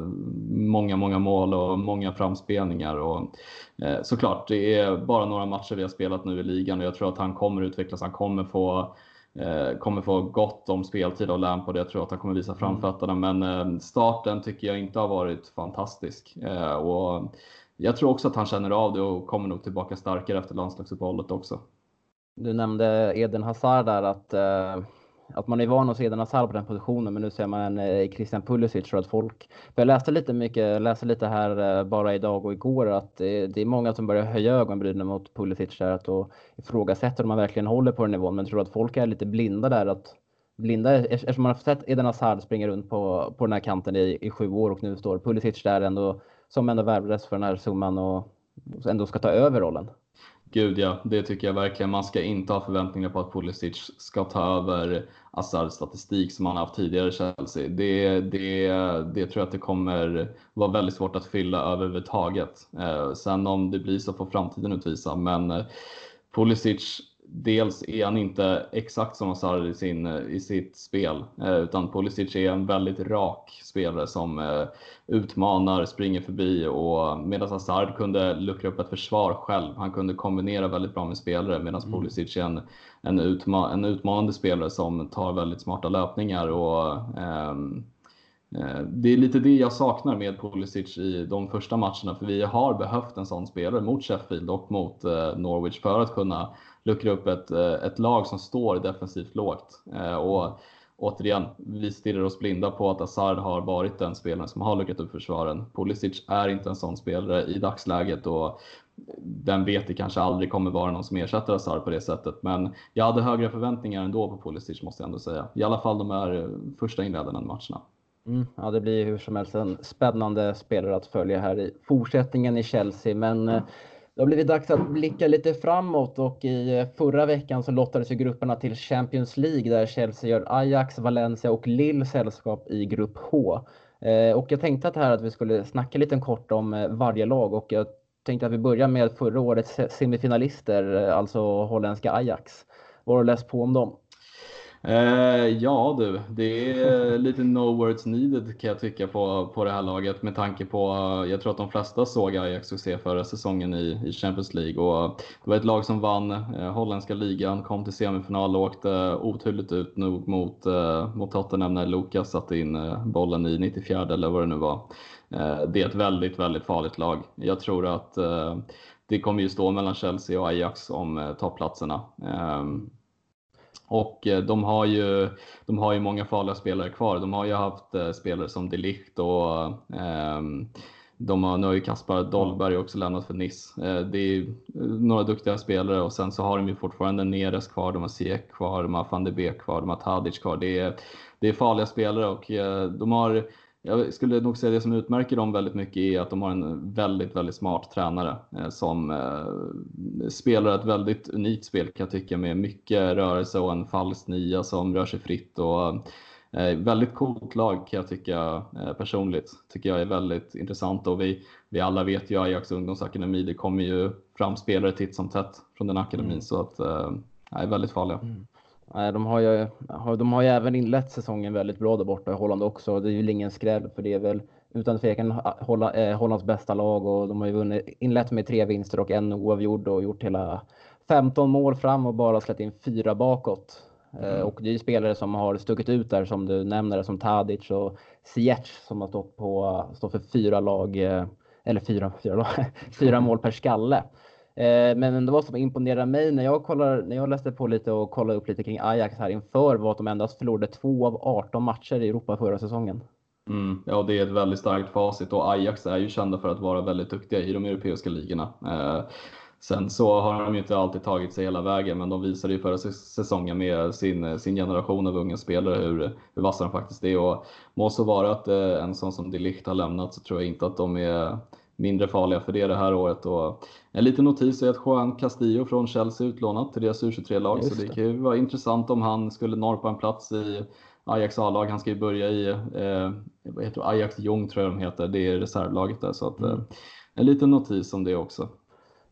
många, många mål och många framspelningar. Och, eh, såklart, det är bara några matcher vi har spelat nu i ligan och jag tror att han kommer utvecklas. Han kommer få eh, kommer få gott om speltid av Lampard. Jag tror att han kommer visa mm. framfötterna, men eh, starten tycker jag inte har varit fantastisk. Eh, och jag tror också att han känner av det och kommer nog tillbaka starkare efter landslagsuppehållet också. Du nämnde Eden Hazard där att, eh, att man är van att se Eden Hazard på den positionen men nu ser man en eh, Christian Pulisic tror att folk... För jag läste lite mycket, läste lite här eh, bara idag och igår att det, det är många som börjar höja ögonbrynen mot Pulisic där att och ifrågasätter om man verkligen håller på den nivån men tror att folk är lite blinda där att blinda eftersom man har sett Eden Hazard springa runt på, på den här kanten i, i sju år och nu står Pulisic där ändå som ändå värvades för den här summan och ändå ska ta över rollen. Gud ja, det tycker jag verkligen. Man ska inte ha förväntningar på att Pulisic ska ta över Assards statistik som han haft tidigare i Chelsea. Det, det, det tror jag att det kommer vara väldigt svårt att fylla överhuvudtaget. Eh, sen om det blir så får framtiden utvisa, men eh, Pulisic dels är han inte exakt som Hazard i, sin, i sitt spel, eh, utan Pulisic är en väldigt rak spelare som eh, utmanar, springer förbi och medan Hazard kunde luckra upp ett försvar själv. Han kunde kombinera väldigt bra med spelare medan mm. Pulisic är en, en, utma en utmanande spelare som tar väldigt smarta löpningar och eh, Eh, det är lite det jag saknar med Pulisic i de första matcherna, för vi har behövt en sån spelare mot Sheffield och mot eh, Norwich för att kunna luckra upp ett, eh, ett lag som står defensivt lågt. Och återigen, vi stirrar oss blinda på att Hazard har varit den spelaren som har luckrat upp försvaren. Pulisic är inte en sån spelare i dagsläget och den vet det kanske aldrig kommer vara någon som ersätter Hazard på det sättet. Men jag hade högre förväntningar ändå på Pulisic måste jag ändå säga. I alla fall de här första inledande matcherna. Mm, ja, det blir hur som helst en spännande spelare att följa här i fortsättningen i Chelsea. Men. Eh, det har blivit dags att blicka lite framåt och i eh, förra veckan så lottades ju grupperna till Champions League där Chelsea gör Ajax, Valencia och Lille sällskap i grupp H. Eh, och jag tänkte att här att vi skulle snacka lite kort om eh, varje lag och jag tänkte att vi börjar med förra årets semifinalister, alltså holländska Ajax. Vad har du läst på om dem? Eh, ja du, det är lite no words needed kan jag tycka på, på det här laget med tanke på, eh, jag tror att de flesta såg Ajax succé förra säsongen i, i Champions League och det var ett lag som vann eh, holländska ligan, kom till semifinal och åkte oturligt ut nog mot, eh, mot Tottenham när Lukas satte in eh, bollen i 94 eller vad det nu var. Eh, det är ett väldigt, väldigt farligt lag. Jag tror att eh, det kommer ju stå mellan Chelsea och Ajax om eh, topplatserna. Ehm, Ehm, och eh, de har, ju, de har ju många farliga spelare kvar. De har ju haft eh, spelare som Delicht och eh, de har, nu har ju Kaspar Dolberg också lämnat för Nice. Eh, det är några duktiga spelare och sen så har de ju fortfarande Neres kvar, de har Ziyech kvar, de har van de Beek kvar, de har Tadic kvar. Det är, det är farliga spelare och de har jag skulle nog säga det som utmärker dem väldigt mycket är att de har en väldigt, väldigt smart tränare eh, som eh, spelar ett väldigt unikt spel kan jag tycka med mycket rörelse och en falsk nia som rör sig fritt och eh, väldigt coolt lag kan jag tycka personligt. Tycker jag är väldigt intressant och vi, vi alla vet ju Ajax ungdomsakademi, det kommer ju fram spelare titt som tätt från den akademin mm. så att äh, är väldigt farliga. Mm. De har ju, de har ju även inlett säsongen väldigt bra där borta i Holland också. Det är ju ingen skräll för det är väl utan tvekan eh, Hollands bästa lag och de har ju vunnit, inlett med tre vinster och en oavgjord och gjort hela 15 mål fram och bara släppt in fyra bakåt. Mm. Och det är spelare som har stuckit ut där som du nämner som Tadic och Ziyech som har stått, på, stått för fyra lag, eller fyra, fyra, fyra mål per skalle. Eh, men det var som imponerade mig när jag, kollar, när jag läste på lite och kollade upp lite kring Ajax här inför var att de endast förlorade två av 18 matcher i Europa förra säsongen. Mm, ja, det är ett väldigt starkt facit och Ajax är ju kända för att vara väldigt duktiga i de europeiska ligorna. Eh, sen så har de ju inte alltid tagit sig hela vägen, men de visade ju förra säsongen med sin, sin generation av unga spelare hur, hur vassa de faktiskt är. Och må så vara att eh, en sån som de har lämnat så tror jag inte att de är mindre farliga för det det här året. Och en liten notis är att Juan Castillo från Chelsea utlånat till deras U23-lag, så det kan ju vara intressant om han skulle norpa en plats i Ajax A-lag. Han ska ju börja i eh, vad heter det? Ajax Jung tror jag de heter, det är reservlaget där. Så att, mm. eh, en liten notis om det också.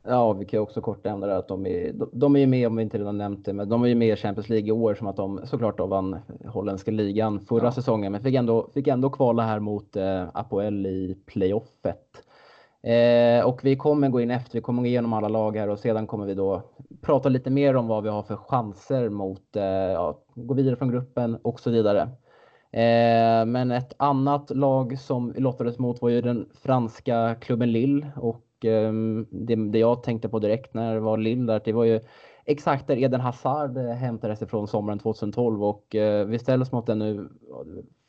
Ja, vi kan också kort nämna det att de är, de är med, om vi inte redan nämnt det, men de är ju med i Champions League i år som att de såklart då vann holländska ligan förra ja. säsongen, men fick ändå, fick ändå kvala här mot eh, Apoel i playoffet. Eh, och vi kommer gå in efter, vi kommer gå igenom alla lag här och sedan kommer vi då prata lite mer om vad vi har för chanser mot, eh, ja, gå vidare från gruppen och så vidare. Eh, men ett annat lag som vi lottades mot var ju den franska klubben Lille och ehm, det, det, jag tänkte på direkt när det var Lille där, det var ju exakt där Eden Hazard eh, hämtades ifrån sommaren 2012 och eh, vi ställs mot den nu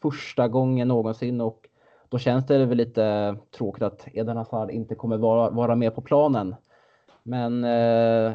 första gången någonsin och då känns det väl lite tråkigt att Eden Hazard inte kommer vara, vara med på planen. Men eh,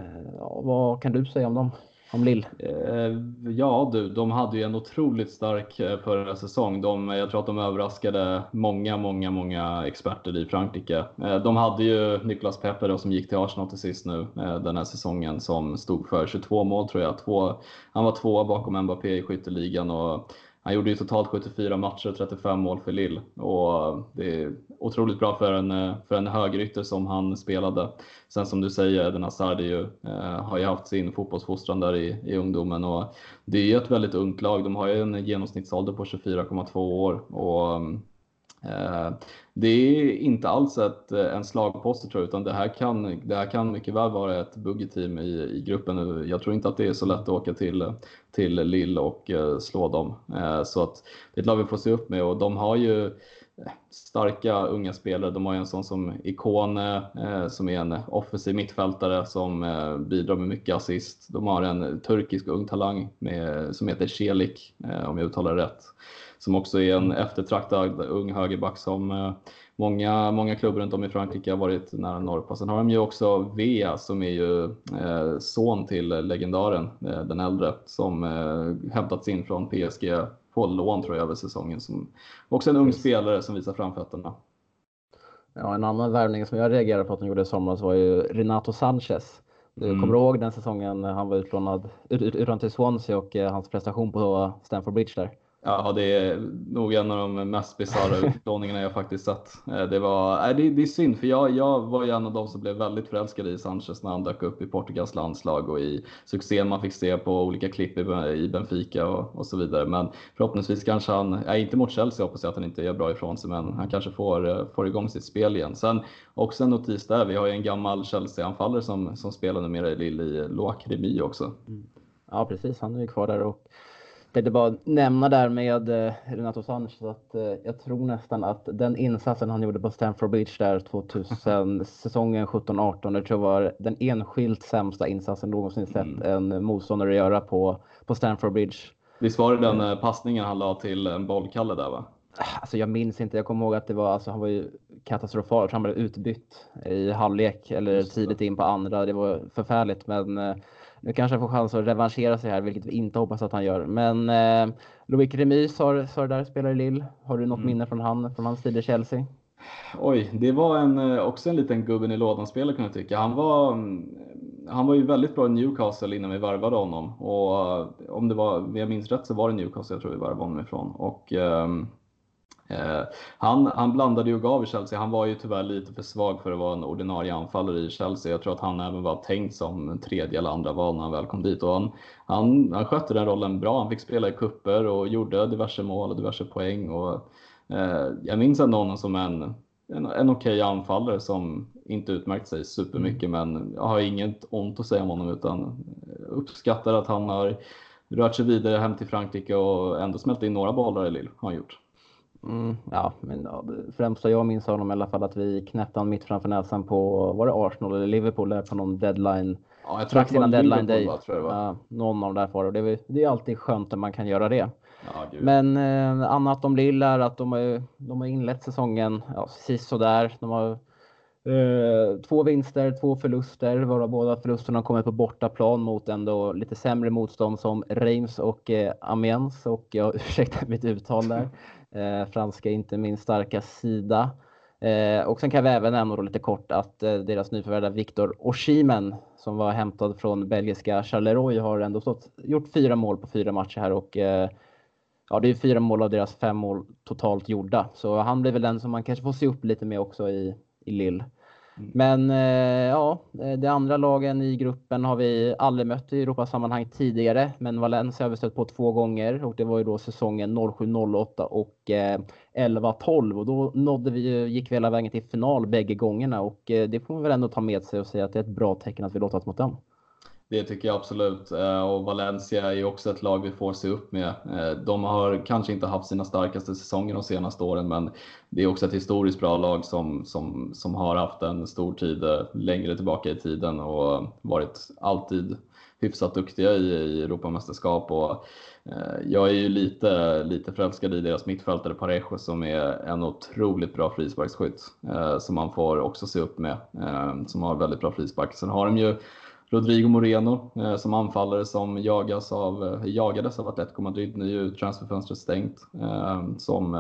vad kan du säga om dem? Om Lill? Eh, ja du, de hade ju en otroligt stark eh, förra säsong. De, jag tror att de överraskade många, många, många experter i Frankrike. Eh, de hade ju Niklas Pepe då, som gick till Arsenal till sist nu eh, den här säsongen som stod för 22 mål tror jag. Två, han var tvåa bakom Mbappé i skytteligan och han gjorde ju totalt 74 matcher och 35 mål för Lille och eh, det är otroligt bra för en, eh, för en högerytter som han spelade. Sen som du säger, Eden Hazard ju, eh, har ju haft sin fotbollsfostran där i, i ungdomen och det är ju ett väldigt ungt lag. De har ju en genomsnittsålder på 24,2 år och mm, Eh, det är inte alls ett, eh, en slagposter tror jag, utan det här, kan, det här kan mycket väl vara ett buggeteam i, i gruppen. Jag tror inte att det är så lätt att åka till, till Lille och eh, slå dem. Så att det är ett lag vi får se upp med och de har ju starka unga spelare. De har ju en sån som Ikone som är en offensiv mittfältare som bidrar med mycket assist. De har en turkisk ung talang med, som heter Celik, om jag uttalar det rätt som också är en eftertraktad ung högerback som eh, många, många klubbar runt om i Frankrike har varit nära norpa. Sen har de ju också Vea som är ju eh, son till legendaren, eh, den äldre, som hämtats in från PSG på lån tror jag över säsongen. Som också en ung spelare som visar framfötterna. Ja, en annan värvning som jag reagerade på att de gjorde i somras var ju Renato Sanchez. Du mm. kommer ihåg den säsongen han var utlånad ut, till Swansea och hans prestation på Stamford Bridge där? Ja, det är nog en av de mest bisarra utlåningarna jag faktiskt sett. Eh, det, var, äh, det, det är synd, för jag, jag var ju en av de som blev väldigt förälskade i Sanchez när han dök upp i Portugals landslag och i succén man fick se på olika klipp i Benfica och, och så vidare. Men förhoppningsvis kanske han, äh, inte mot Chelsea hoppas jag att han inte gör bra ifrån sig, men han kanske får, eh, får igång sitt spel igen. Sen också en notis där, vi har ju en gammal Chelsea-anfallare som, som spelar numera i Lille i Loacademy också. Mm. Ja, precis. Han är ju kvar där och tänkte bara nämna där med eh, Renato Sanchez att eh, jag tror nästan att den insatsen han gjorde på Stamford Bridge där 2000, säsongen 17-18, det tror jag var den enskilt sämsta insatsen någonsin sett mm. en motståndare göra på, på Stamford Bridge. Visst var det den eh, passningen han la till en bollkalle där va? Alltså jag minns inte, jag kommer ihåg att det var, alltså han var ju katastrofal, han blev utbytt i halvlek eller tidigt in på andra. Det var förfärligt men nu kanske han får chans att revanschera sig här, vilket vi inte hoppas att han gör. Men eh, Loic Remy sa, sa där, spelar i Lille. Har du något mm. minne från, han, från hans tid i Chelsea? Oj, det var en, eh, också en liten gubben i lådan-spelare kan jag tycka. Han var, mm, han var ju väldigt bra i Newcastle innan vi värvade honom. Och eh, om det var, om jag minns rätt så var det Newcastle jag tror vi värvade honom ifrån. Och, um, han, han blandade ju och gav i Chelsea. Han var ju tyvärr lite för svag för att vara en ordinarie anfallare i Chelsea. Jag tror att han även var tänkt som tredje eller andra val när han väl kom dit. Och han, han, han skötte den rollen bra. Han fick spela i kupper och gjorde diverse mål och diverse poäng. Och, eh, jag minns ändå honom som en en, en okej okay anfallare som inte utmärkt sig supermycket, mm. men jag har inget ont att säga om honom utan uppskattar att han har rört sig vidare hem till Frankrike och ändå smält in några bollar i Lille, har han gjort. Mm, ja, men ja, främsta jag minns honom i alla fall att vi knäppte han mitt framför näsan på, var det Arsenal eller Liverpool där på någon deadline? Ja, jag tror det var deadline day. Va, tror jag va? Ja, någon av de där var det. Det är alltid skönt när man kan göra det. Ja, men eh, annat om Lille är att de har, de har inlett säsongen ja, precis sådär. De har eh, två vinster, två förluster, varav båda förlusterna har kommit på bortaplan mot ändå lite sämre motstånd som Reims och eh, Amiens. Och jag ursäktar mitt uttal där. Eh, franska är inte min starka sida. Eh, och sen kan vi även nämna lite kort att eh, deras nyförvärvade Viktor Oshimen som var hämtad från belgiska Charleroi har ändå stått, gjort fyra mål på fyra matcher här och eh, ja, det är fyra mål av deras fem mål totalt gjorda. Så han blir väl den som man kanske får se upp lite med också i, i Lille. Men eh, ja, eh, de andra lagen i gruppen har vi aldrig mött i Europasammanhang tidigare. Men Valencia har vi stött på två gånger och det var ju då säsongen 07-08 och eh, 11-12 och då nådde vi, gick vi hela vägen till final bägge gångerna och eh, det får man väl ändå ta med sig och säga att det är ett bra tecken att vi lottat mot dem. Det tycker jag absolut. Eh, och Valencia är också ett lag vi får se upp med. Eh, de har kanske inte haft sina starkaste säsonger de senaste åren, men det är också ett historiskt bra lag som, som, som har haft en stor tid eh, längre tillbaka i tiden och varit alltid hyfsat duktiga i, i Europamästerskap. Och, jag är ju lite, lite förälskad i deras mittfältare Parejo som är en otroligt bra frisparksskytt som man får också se upp med, som har väldigt bra frispark. Sen har de ju Rodrigo Moreno eh, som anfallare som jagas av, eh, jagades av Atletico Madrid. Nu är ju transferfönstret stängt. Eh, som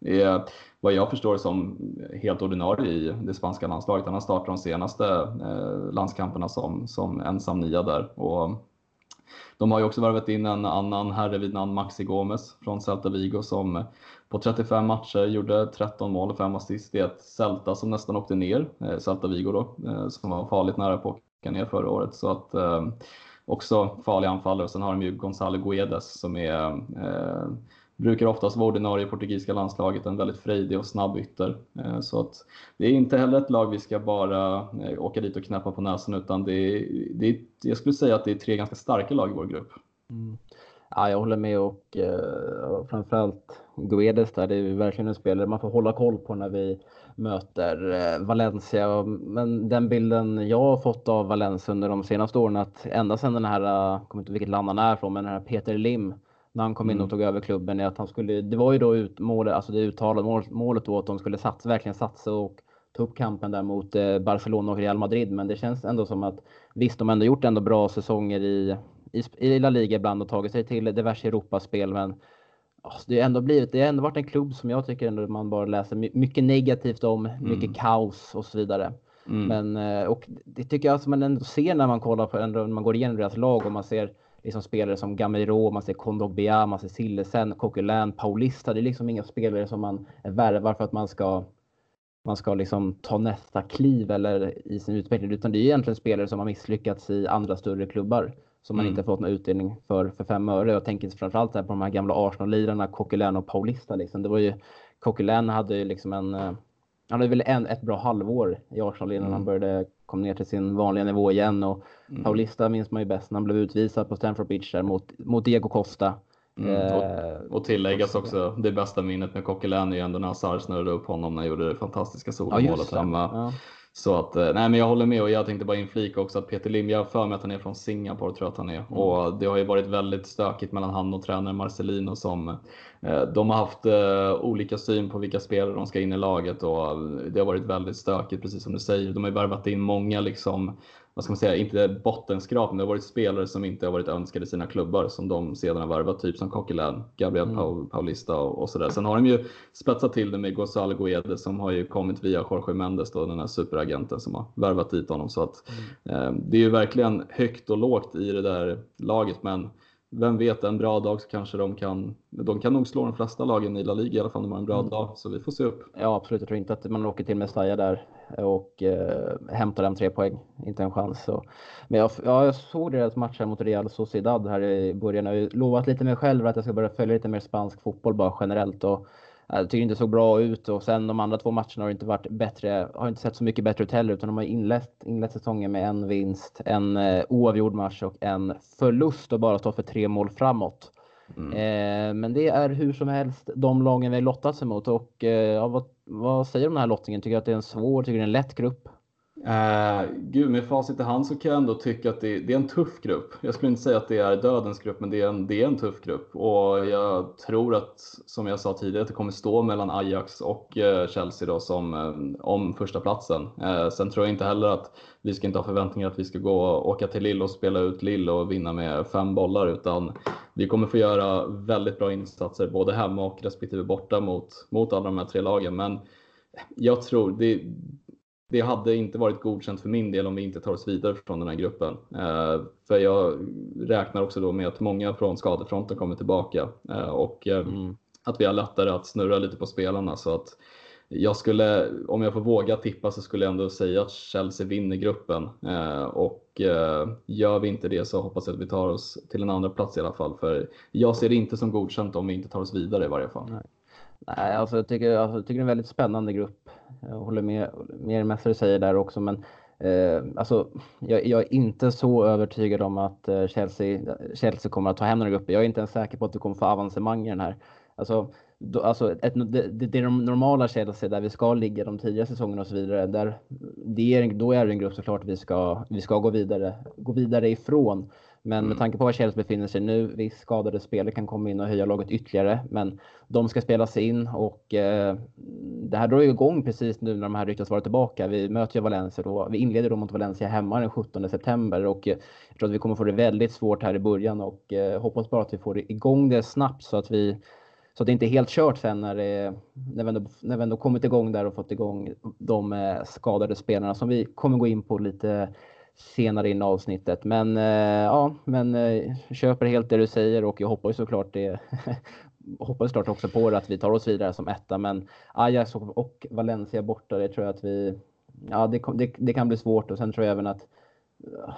är vad jag förstår som helt ordinarie i det spanska landslaget. Han har startat de senaste landskamperna som, som ensam nia där. Och de har ju också värvat in en annan herre vid namn Maxi Gomes från Celta Vigo som på 35 matcher gjorde 13 mål och 5 assist i ett Celta som nästan åkte ner, Celta Vigo då, som var farligt nära på ner förra året. Så att, eh, också farliga anfallare. Sen har de ju Gonzalo Guedes som är, eh, brukar oftast vara ordinarie i portugisiska landslaget, en väldigt frejdig och snabb ytter. Eh, så att det är inte heller ett lag vi ska bara eh, åka dit och knäppa på näsan utan det är, det är, jag skulle säga att det är tre ganska starka lag i vår grupp. Mm. Ja, jag håller med och eh, framförallt Guedes där, det är verkligen en spelare man får hålla koll på när vi möter eh, Valencia. Men den bilden jag har fått av Valencia under de senaste åren att ända sedan den här, jag kommer inte vilket land han är från, men den här Peter Lim när han kom in och mm. tog över klubben är att han skulle, det var ju då ut, målet, alltså det uttalade målet då att de skulle satsa, verkligen satsa och ta upp kampen där mot eh, Barcelona och Real Madrid. Men det känns ändå som att visst, de har ändå gjort ändå bra säsonger i, i, La Liga ibland och tagit sig till diverse Europaspel. Men Alltså, det, har ändå blivit, det har ändå varit en klubb som jag tycker ändå man bara läser mycket negativt om, mycket mm. kaos och så vidare. Mm. Men, eh, och det tycker jag att man ändå ser när man kollar på, när man går igenom deras lag och man ser liksom spelare som Gamiro, man ser Kondogbia, man ser Sillesen, Coquelin, Paulista. Det är liksom inga spelare som man värvar för att man ska man ska liksom ta nästa kliv eller i sin utveckling, utan det är egentligen spelare som har misslyckats i andra större klubbar som man mm. inte fått någon utdelning för för fem öre. Jag tänker framförallt på de här gamla Arsenal-lirarna, Coquelin och Paulista. Liksom. Det var ju, Coquelin hade ju liksom en, eh, han hade väl en, ett bra halvår i Arsenal innan mm. han började komma ner till sin vanliga nivå igen. Och mm. Paulista minns man ju bäst när han blev utvisad på Stamford Bridge där mot, mot Diego Costa. Mm, och, eh, och tilläggas också, det bästa minnet med Coquelin är ju ändå när Hazard snurrade upp honom när han gjorde det fantastiska solomålet ja, hemma. Ja. Så att, eh, nej men jag håller med och jag tänkte bara inflika också att Peter Lim, jag har för mig att han är från Singapore tror jag att han är. Mm. Och det har ju varit väldigt stökigt mellan han och tränaren Marcelino som eh, de har haft eh, olika syn på vilka spelare de ska in i laget och det har varit väldigt stökigt precis som du säger. De har ju värvat in många liksom vad ska man säga, inte bottenskrap, men det har varit spelare som inte har varit önskade i sina klubbar som de sedan har värvat, typ som Coquelin, Gabriel mm. Paulista och, och sådär. Sen har de ju spetsat till det med Gonzalo Guedes som har ju kommit via Jorge Mendes då, den här superagenten som har värvat dit honom. Så att mm. eh, det är ju verkligen högt och lågt i det där laget, men vem vet, en bra dag så kanske de kan, de kan nog slå de flesta lagen i La Liga i alla fall om de har en bra mm. dag, så vi får se upp. Ja absolut, jag tror inte att man åker till Mestalla där och eh, hämtar dem tre poäng, inte en chans. Så. Men jag, ja, jag såg deras match här mot Real Sociedad här i början. Jag har lovat lite mer själv att jag ska börja följa lite mer spansk fotboll bara generellt och jag tycker inte såg bra ut och sen de andra två matcherna har inte varit bättre, har inte sett så mycket bättre ut heller utan de har inlett, inlett säsongen med en vinst, en eh, oavgjord match och en förlust och bara stått för tre mål framåt. Mm. Eh, men det är hur som helst de lagen vi har lottats emot och eh, ja, vad, vad säger du om den här lottningen? Tycker du att det är en svår, tycker du det är en lätt grupp? Eh, gud, med facit i hand så kan jag ändå tycka att det, det, är en tuff grupp. Jag skulle inte säga att det är dödens grupp, men det är, en, det är en tuff grupp. Och jag tror att, som jag sa tidigare, att det kommer stå mellan Ajax och eh, Chelsea då som, eh, om första platsen. Eh, sen tror jag inte heller att vi ska inte ha förväntningar att vi ska gå och åka till Lille och spela ut Lille och vinna med fem bollar, utan vi kommer få göra väldigt bra insatser både hemma och respektive borta mot, mot alla de här tre lagen. Men jag tror, det, det hade inte varit godkänt för min del om vi inte tar oss vidare från den här gruppen. Eh, för jag räknar också då med att många från skadefronten kommer tillbaka eh, och eh, mm. att vi har lättare att snurra lite på spelarna. Så att jag skulle, om jag får våga tippa så skulle jag ändå säga att Chelsea vinner gruppen. och gör vi inte det så hoppas jag att vi tar oss till en andra plats i alla fall. För jag ser det inte som godkänt om vi inte tar oss vidare i varje fall. Nej. Nej, alltså jag tycker, alltså, jag tycker det är en väldigt spännande grupp. Jag håller med, med det mesta du säger där också, men eh, alltså, jag, jag, är inte så övertygad om att eh, Chelsea, Chelsea kommer att ta hem den här gruppen. Jag är inte ens säker på att vi kommer få avancemang i den här. Alltså, då, alltså ett, det, det är de normala Chelsea där vi ska ligga de tidiga säsongerna och så vidare. Där, det är, då är det en grupp såklart vi ska, vi ska gå, vidare, gå vidare ifrån. Men mm. med tanke på var Chelsea befinner sig nu, visst skadade spelare kan komma in och höja laget ytterligare, men de ska spelas in och eh, det här drar ju igång precis nu när de här ryktas vara tillbaka. Vi möter ju Valencia då, vi inleder då mot Valencia hemma den 17 september och eh, jag tror att vi kommer få det väldigt svårt här i början och eh, hoppas bara att vi får igång det snabbt så att vi så att det inte är helt kört sen när, det, när, vi ändå, när vi ändå kommit igång där och fått igång de eh, skadade spelarna som vi kommer gå in på lite senare in i avsnittet. Men eh, ja, men eh, köper helt det du säger och jag hoppas såklart det. hoppas såklart också på det att vi tar oss vidare som etta, men Ajax och, och Valencia borta, det tror jag att vi. Ja, det, det, det kan bli svårt och sen tror jag även att eh,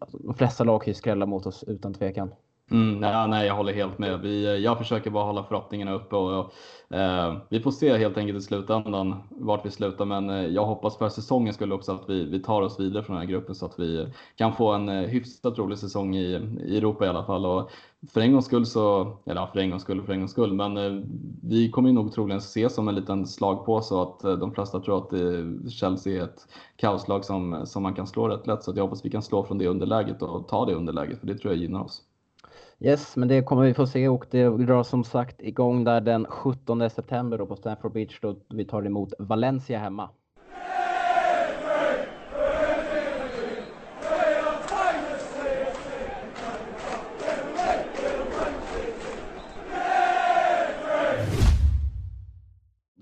alltså, de flesta lag kan ju skrälla mot oss utan tvekan. Mm, nej, nej, jag håller helt med. Vi, eh, jag försöker bara hålla förhoppningarna uppe och, och eh, vi får se helt enkelt i slutändan vart vi slutar. Men eh, jag hoppas för säsongen skulle också att vi, vi tar oss vidare från den här gruppen så att vi kan få en eh, hyfsat rolig säsong i, i Europa i alla fall. Och för en gångs skull så, eller för en gångs skull för en gångs skull, men eh, vi kommer nog troligen se som en liten slag på så att eh, de flesta tror att eh, Chelsea är ett kaoslag som, som man kan slå rätt lätt. Så att jag hoppas vi kan slå från det underläget och ta det underläget, för det tror jag gynnar oss. Yes, men det kommer vi få se och det drar som sagt igång där den 17 september då på Stamford Beach då vi tar emot Valencia hemma.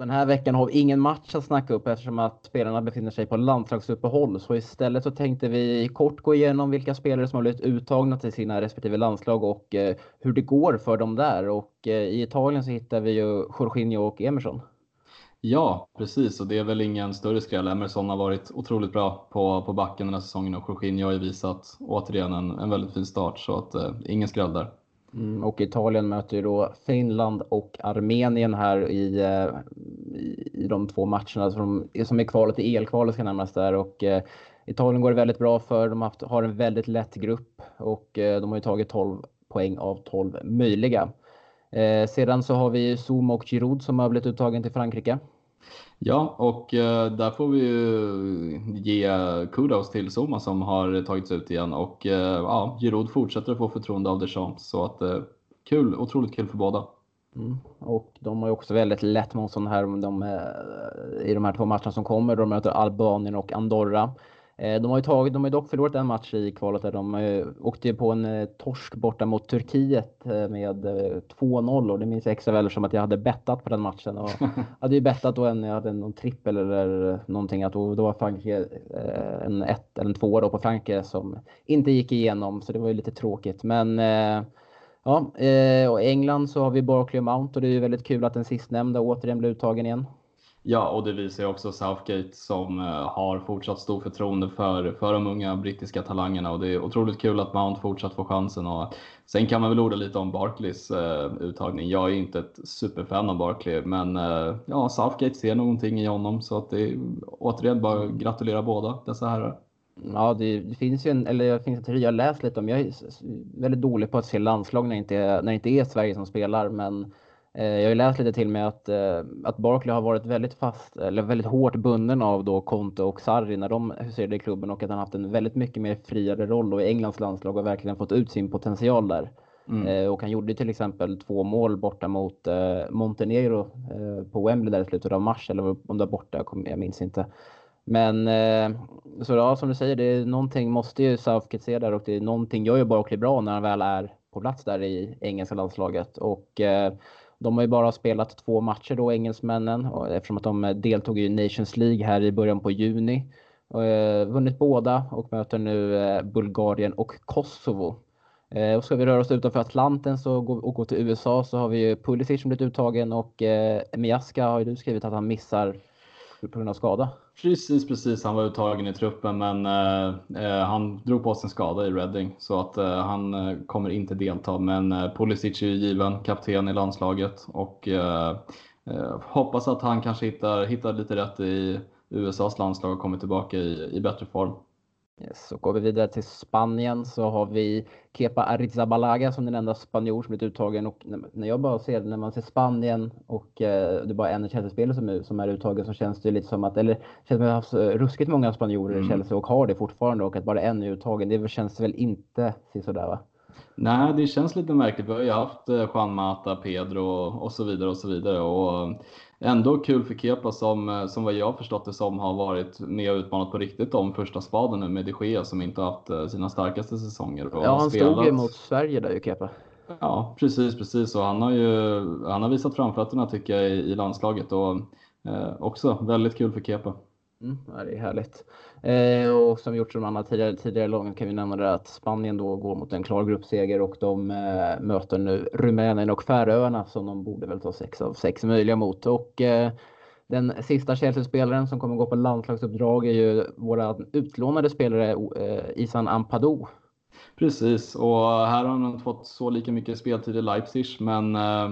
Den här veckan har vi ingen match att snacka upp eftersom att spelarna befinner sig på landslagsuppehåll. Så istället så tänkte vi kort gå igenom vilka spelare som har blivit uttagna till sina respektive landslag och eh, hur det går för dem där. Och eh, i Italien så hittar vi ju Jorginho och Emerson. Ja, precis. Och det är väl ingen större skräll. Emerson har varit otroligt bra på, på backen den här säsongen och Jorginho har ju visat återigen en, en väldigt fin start. Så att eh, ingen skräll där. Mm, och Italien möter ju då Finland och Armenien här i, eh, i, de två matcherna som, som är kvalet i elkvalet ska närmast där. Och, eh, Italien går det väldigt bra för. De har, haft, har en väldigt lätt grupp och eh, de har ju tagit 12 poäng av 12 möjliga. Eh, sedan så har vi Zuma och Giroud som har blivit uttagen till Frankrike. Ja, och eh, där får vi ju ge kudos till Zuma som har tagits ut igen och eh, ja, Giroud fortsätter att få förtroende av Deschamps så att eh, kul, otroligt kul för båda. Mm. Och de har ju också väldigt lätt motstånd här de, i de här två matcherna som kommer. De möter Albanien och Andorra. Eh, de har ju tagit, de har dock förlorat en match i kvalet där de eh, åkte på en eh, torsk borta mot Turkiet med 2-0 och det minns jag extra väl som att jag hade bettat på den matchen. Och hade ju bettat då en, jag hade någon trippel eller någonting att då, då var Frankrike en 1 eller en 2 då på Frankrike som inte gick igenom så det var ju lite tråkigt. Men ja, eh, och England så har vi Barkley och Mount och det är ju väldigt kul att den sistnämnda återigen blir uttagen igen. Ja, och det visar ju också Southgate som eh, har fortsatt stor förtroende för, för de unga brittiska talangerna och det är otroligt kul att Mount fortsatt får chansen. Och sen kan man väl orda lite om Barkleys eh, uttagning. Jag är inte ett superfan av Barkley, men ja, Southgate ser någonting i honom så att det är återigen bara gratulera båda dessa herrar. Ja, det, det, finns ju en, eller det finns en teori jag läst lite om. Jag är väldigt dålig på att se landslag när det inte är, när det inte är Sverige som spelar, men eh, jag har läst lite till mig att, eh, att Barkley har varit väldigt fast, eller väldigt hårt bunden av då Conte och Sarri när de huserade i klubben och att han haft en väldigt mycket mer friare roll och i Englands landslag och verkligen fått ut sin potential där. Mm. Eh, och han gjorde till exempel två mål borta mot eh, Montenegro eh, på Wembley där i slutet av mars, eller om det var borta, jag minns inte. Men eh, så ja, som du säger, det är någonting måste ju Southgate se där och det är någonting gör ju Barkley bra när han väl är på plats där i engelska landslaget. Och eh, de har ju bara spelat två matcher då, engelsmännen, eftersom att de deltog i Nations League här i början på juni. Och, eh, vunnit båda och möter nu eh, Bulgarien och Kosovo. Eh, och ska vi röra oss utanför Atlanten så går, och gå till USA så har vi ju Pulisic som blivit uttagen och eh, Miaska har ju du skrivit att han missar på grund av skada. Precis, precis. Han var uttagen i truppen men eh, eh han drog på sig en skada i Reading så att eh, han eh, kommer inte delta. Men eh, Pulisic är ju given kapten i landslaget och eh, eh hoppas att han kanske hittar, hittar lite rätt i USAs landslag och kommer tillbaka i, i bättre form. Så går vi vidare till Spanien så har vi Kepa Arrizabalaga som den enda spanjor som blivit uttagen. Och när jag bara ser, när man ser Spanien och eh, det är bara en Chelsea-spelare som är, som är uttagen så känns det lite som att, eller känns som att vi har haft ruskigt många spanjorer mm. i Chelsea och har det fortfarande och att bara en är uttagen, det känns väl inte sådär va? Nej, det känns lite märkligt. Vi har ju haft eh, Juan Mata, Pedro och så vidare och så vidare. Och ändå kul för Kepa som, eh, som vad jag förstått det som har varit med och utmanat på riktigt om första spaden nu med de Gea som inte haft eh, sina starkaste säsonger. ja, han spelat... stod ju mot Sverige där ju Kepa. Ja, precis, precis. Och han har ju han har visat framfötterna tycker jag i, i landslaget och eh, också väldigt kul för Kepa. Mm, det är härligt. Eh, och som gjorts de andra tidigare, tidigare lagen kan vi nämna det att Spanien då går mot en klar gruppseger och de eh, möter nu Rumänien och Färöarna som de borde väl ta sex av sex möjliga mot. Och eh, den sista Chelsea-spelaren som kommer gå på landslagsuppdrag är ju våra utlånade spelare eh, Isan Ampadu. Precis, och här har han inte fått så lika mycket speltid i Leipzig, men eh,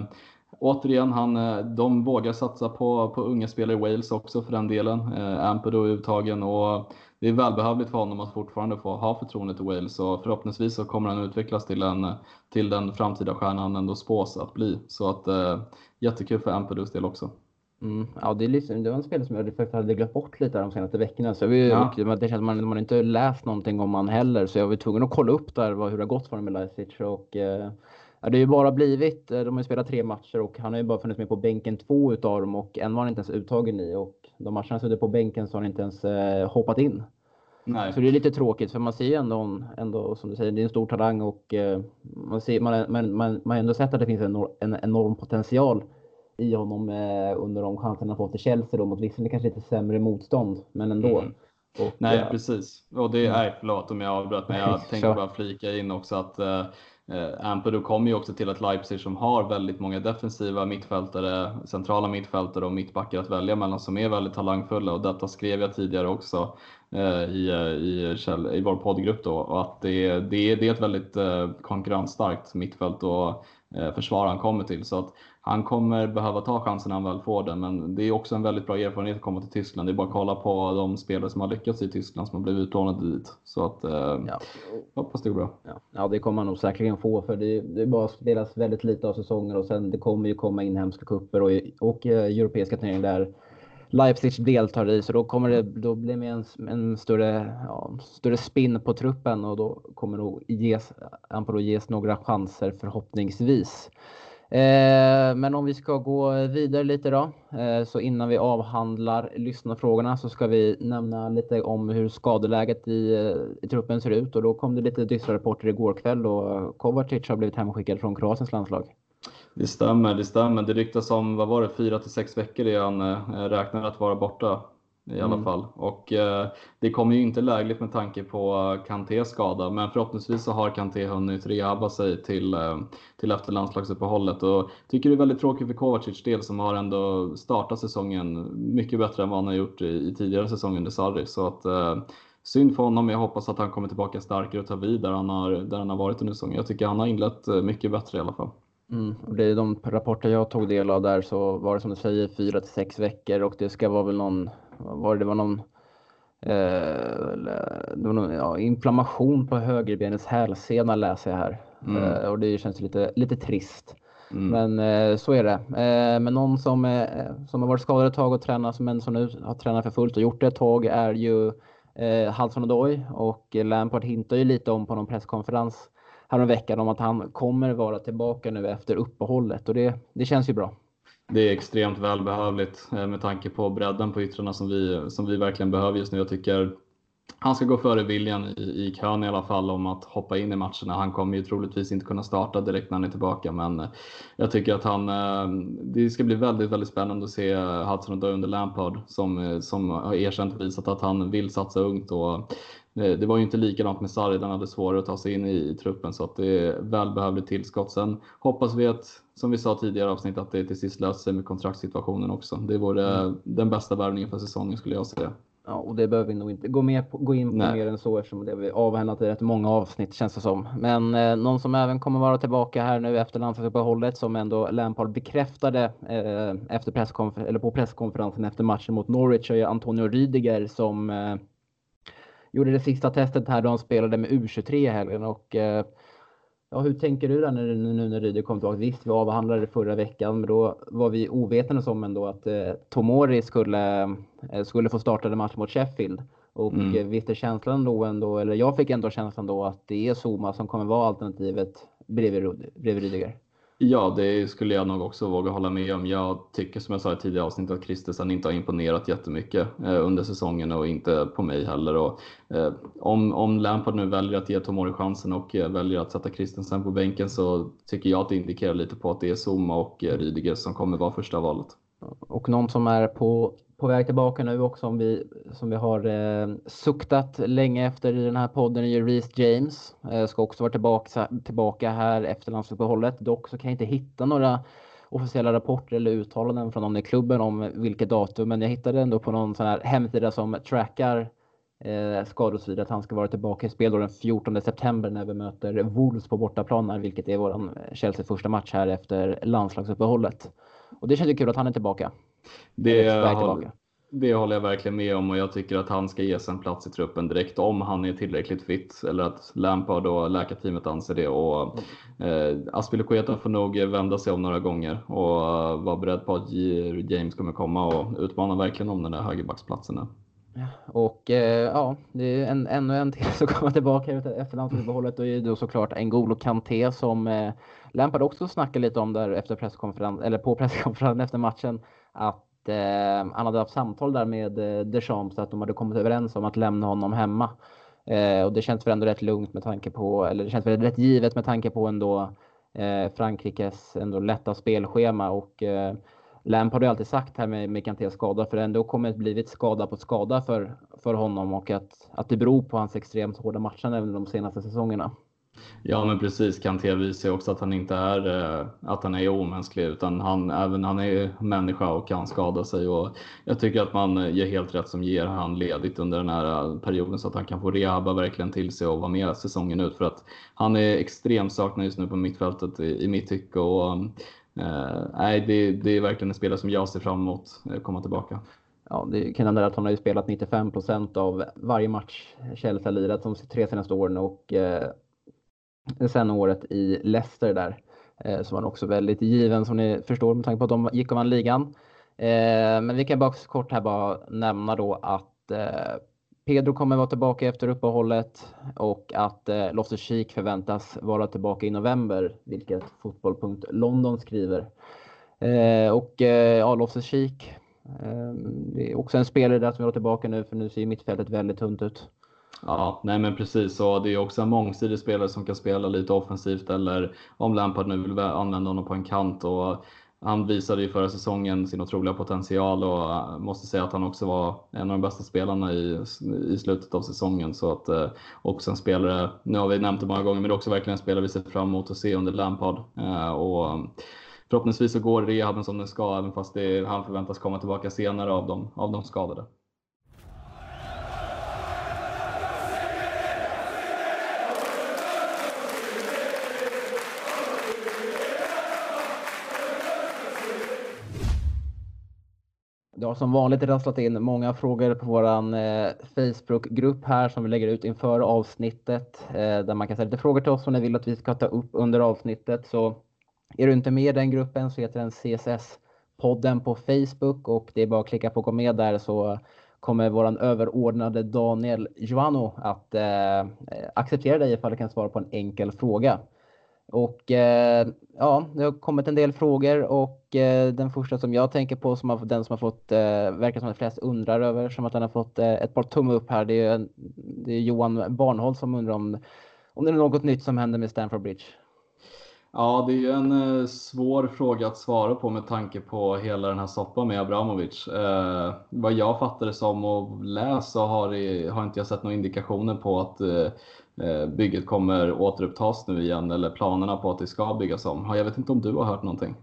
återigen, han, eh, de vågar satsa på, på unga spelare i Wales också för den delen. Eh, Ampado är uttagen och det är välbehövligt för honom att fortfarande få ha förtroendet i Wales och förhoppningsvis så kommer han utvecklas till, en, till den framtida stjärnan han ändå spås att bli. Så att eh, jättekul för Ampados del också. Mm. Ja, det, är liksom, det var en spelare som jag faktiskt hade glömt bort lite de senaste veckorna. Så vi, ja. det känns som man, man inte läst någonting om han heller. Så jag var tvungen att kolla upp där vad, hur det har gått för honom med Leipzig. Och, eh, Ja, det har ju bara blivit, eh, de har ju spelat tre matcher och han har ju bara funnits med på bänken två utav dem och en var han inte ens uttagen i och de matcherna han suttit på bänken så har han inte ens eh, hoppat in. Nej. Så det är lite tråkigt för man ser ju ändå, ändå som du säger, det är en stor talang och eh, man, ser, man, man, man, man har ändå sett att det finns en, en enorm potential i honom under de chanserna han fått i Chelsea då mot visserligen kanske lite sämre motstånd, men ändå. Mm. Och, Nej, ja. precis. Och det är, mm. förlåt om jag avbröt, men jag tänkte bara flika in också att eh, Eh, kommer ju också till ett Leipzig som har väldigt många defensiva mittfältare, centrala mittfältare och mittbackar att välja mellan som är väldigt talangfulla. Och detta skrev jag tidigare också eh, i, eh, i, i vår poddgrupp då. Och att det, det, det är ett väldigt eh, konkurrensstarkt mittfält. Och försvar han kommer till så att han kommer behöva ta chansen när han väl får den, men det är också en väldigt bra erfarenhet att komma till Tyskland. Det är bara att kolla på de spelare som har lyckats i Tyskland som har blivit utlånade dit. Så att, eh, ja. hoppas det går bra. Ja. ja, det kommer han nog säkerligen få, för det, det bara spelas väldigt lite av säsonger och sen det kommer ju komma inhemska kupper och, och uh, europeiska turneringar där Leipzig deltar i, så då kommer det då blir det en, en större, ja, större spinn på truppen och då kommer då ges, Amparo ges några chanser förhoppningsvis. Eh, men om vi ska gå vidare lite då, eh, så innan vi avhandlar lyssnarfrågorna så ska vi nämna lite om hur skadeläget i, eh, i truppen ser ut och då kom det lite dystra rapporter igår kväll och Kovacic har blivit hemskickad från Kroatiens landslag. Det stämmer, det stämmer. Det ryktas om, vad var det, fyra till sex veckor är han räknar att vara borta i alla mm. fall. Och eh, det kommer ju inte lägligt med tanke på Kantés skada, men förhoppningsvis så har Kanté hunnit rehabba sig till, eh, till efter landslagsuppehållet. Och tycker det är väldigt tråkigt för Kovacic del som har ändå startat säsongen mycket bättre än vad han har gjort i, i tidigare säsonger under Sarri. Så att, eh, synd för honom. Jag hoppas att han kommer tillbaka starkare och tar vid där han har, där han har varit under säsongen. Jag tycker han har inlett eh, mycket bättre i alla fall. Mm. Och det är de rapporter jag tog del av där så var det som du säger fyra till sex veckor och det ska vara väl någon, var det var någon, eh, det någon ja, inflammation på högerbenets hälsena läser jag här. Mm. Eh, och det känns lite, lite trist. Mm. Men eh, så är det. Eh, men någon som, som har varit skadad ett tag och tränat, men som nu har tränat för fullt och gjort det ett tag är ju eh, Hudson Odoi och Lampard hintar ju lite om på någon presskonferens häromveckan om att han kommer vara tillbaka nu efter uppehållet och det, det känns ju bra. Det är extremt välbehövligt eh, med tanke på bredden på yttrarna som vi, som vi verkligen behöver just nu. Jag tycker han ska gå före William i, i kön i alla fall om att hoppa in i matcherna. Han kommer ju troligtvis inte kunna starta direkt när han är tillbaka, men eh, jag tycker att han, eh, det ska bli väldigt, väldigt spännande att se Hudson och under Lampard som, som har erkänt och visat att han vill satsa ungt och det var ju inte likadant med Sarri, den hade svårare att ta sig in i, i truppen så att det är välbehövligt tillskott. Sen hoppas vi att, som vi sa tidigare avsnitt, att det till sist löser sig med kontraktssituationen också. Det vore mm. den bästa värvningen för säsongen skulle jag säga. Ja, och det behöver vi nog inte gå, med på, gå in på Nej. mer än så eftersom det vi avhandlat i rätt många avsnitt känns det som. Men eh, någon som även kommer vara tillbaka här nu efter landslagsuppehållet som ändå Lampard bekräftade eh, efter presskonfer- eller på presskonferensen efter matchen mot Norwich är Antonio Rydiger som eh, gjorde det sista testet här då han spelade med U23 i helgen och eh, Ja, hur tänker du där när, nu när Rydiger kom tillbaka? Visst, vi avhandlade det förra veckan, men då var vi ovetande om ändå att eh, Tomori skulle, eh, skulle få starta en match mot Sheffield. Och mm. eh, visst är känslan då ändå, eller jag fick ändå känslan då att det är Zuma som kommer vara alternativet bredvid, bredvid Rydiger. Ja, det skulle jag nog också våga hålla med om. Jag tycker som jag sa i tidigare avsnitt att Christensen inte har imponerat jättemycket eh, under säsongen och inte på mig heller. Och, eh, om, om Lampard nu väljer att ge Tomori chansen och eh, väljer att sätta Christensen på bänken så tycker jag att det indikerar lite på att det är Zuma och Rydiger som kommer vara första valet. Och någon som är på på väg tillbaka nu också som vi, som vi har eh, suktat länge efter i den här podden är ju Reece James. Eh, ska också vara tillbaka, tillbaka här efter landslagsuppehållet. Dock så kan jag inte hitta några officiella rapporter eller uttalanden från någon i klubben om vilket datum. Men jag hittade ändå på någon sån här hemsida som trackar eh, vidare att han ska vara tillbaka i spel då den 14 september när vi möter Wolves på bortaplan, vilket är vår Chelsea första match här efter landslagsuppehållet. Och det känns ju kul att han är tillbaka. Det, håller, det håller jag verkligen med om och jag tycker att han ska ges en plats i truppen direkt om han är tillräckligt fit eller att Lampard och läkarteamet anser det. Och, eh, Aspilicueta får nog vända sig om några gånger och uh, vara beredd på att James kommer komma och utmana verkligen om den där högerbacksplatsen. Och eh, ja, det är en, ännu en till som kommer tillbaka efter landslagsuppehållet och är då såklart N'Golo Kanté som eh, Lampard också snackade lite om där efter presskonferens, eller på presskonferensen efter matchen att eh, han hade haft samtal där med eh, Deschamps att de hade kommit överens om att lämna honom hemma. Eh, och det känns väl ändå rätt lugnt med tanke på, eller det känns väl rätt givet med tanke på ändå eh, Frankrikes ändå lätta spelschema och eh, Lampard har ju alltid sagt här med, med Kantés skada för det ändå kommer blivit skada på skada för, för honom och att, att det beror på hans extremt hårda matcher även de senaste säsongerna. Ja, men precis. Kanté visar också att han inte är, eh, att han är omänsklig, utan han, även han är människa och kan skada sig. Och jag tycker att man eh, ger helt rätt som ger han ledigt under den här eh, perioden så att han kan få rehabba verkligen till sig och vara med säsongen ut. För att han är extremt saknad just nu på mittfältet i, i mitt tycke. Och, eh, nej, det, det är verkligen en spelare som jag ser fram emot att komma tillbaka. Ja, det kan nämna att han har ju spelat 95% av varje match Chelsea har lirat de tre senaste åren och sen året i Leicester där. Eh, som var också väldigt given som ni förstår med tanke på att de gick och vann ligan. Eh, men vi kan bara kort här bara nämna då att eh, Pedro kommer vara tillbaka efter uppehållet och att eh, Loftus Cheek förväntas vara tillbaka i november, vilket Fotboll.London skriver. Eh, och eh, ja, Loftus Cheek, eh, det är också en spelare där som vill vara tillbaka nu för nu ser mittfältet väldigt tunt ut. Ja, nej men precis. Och det är också en mångsidig spelare som kan spela lite offensivt eller om Lampard nu vill använda honom på en kant. Och han visade ju förra säsongen sin otroliga potential och eh, måste säga att han också var en av de bästa spelarna i, i slutet av säsongen. Så att eh, också en spelare, nu har vi nämnt det många gånger, men det är också verkligen en spelare vi ser fram emot att se under Lampard. Eh, och förhoppningsvis så går rehaben som den ska, även fast det, han förväntas komma tillbaka senare av de, av de skadade. Det har som vanligt rasslat in många frågor på våran eh, Facebookgrupp här som vi lägger ut inför avsnittet. Eh, där man kan ställa lite frågor till oss som ni vill att vi ska ta upp under avsnittet. Så är du inte med i den gruppen så heter den CSS-podden på Facebook och det är bara att klicka på gå med där så kommer våran överordnade Daniel Joano att eh, acceptera dig ifall du kan svara på en enkel fråga. Och eh, ja, det har kommit en del frågor och eh, den första som jag tänker på, som har, den som har fått, eh, verkar som att flest undrar över, som att den har fått eh, ett par tummar upp här. Det är, det är Johan Barnhold som undrar om, om det är något nytt som händer med Stanford Bridge. Ja, det är ju en eh, svår fråga att svara på med tanke på hela den här soppan med Abramovic. Eh, vad jag fattar det som och läst så har, det, har inte jag sett några indikationer på att eh, eh, bygget kommer återupptas nu igen eller planerna på att det ska byggas om. Jag vet inte om du har hört någonting?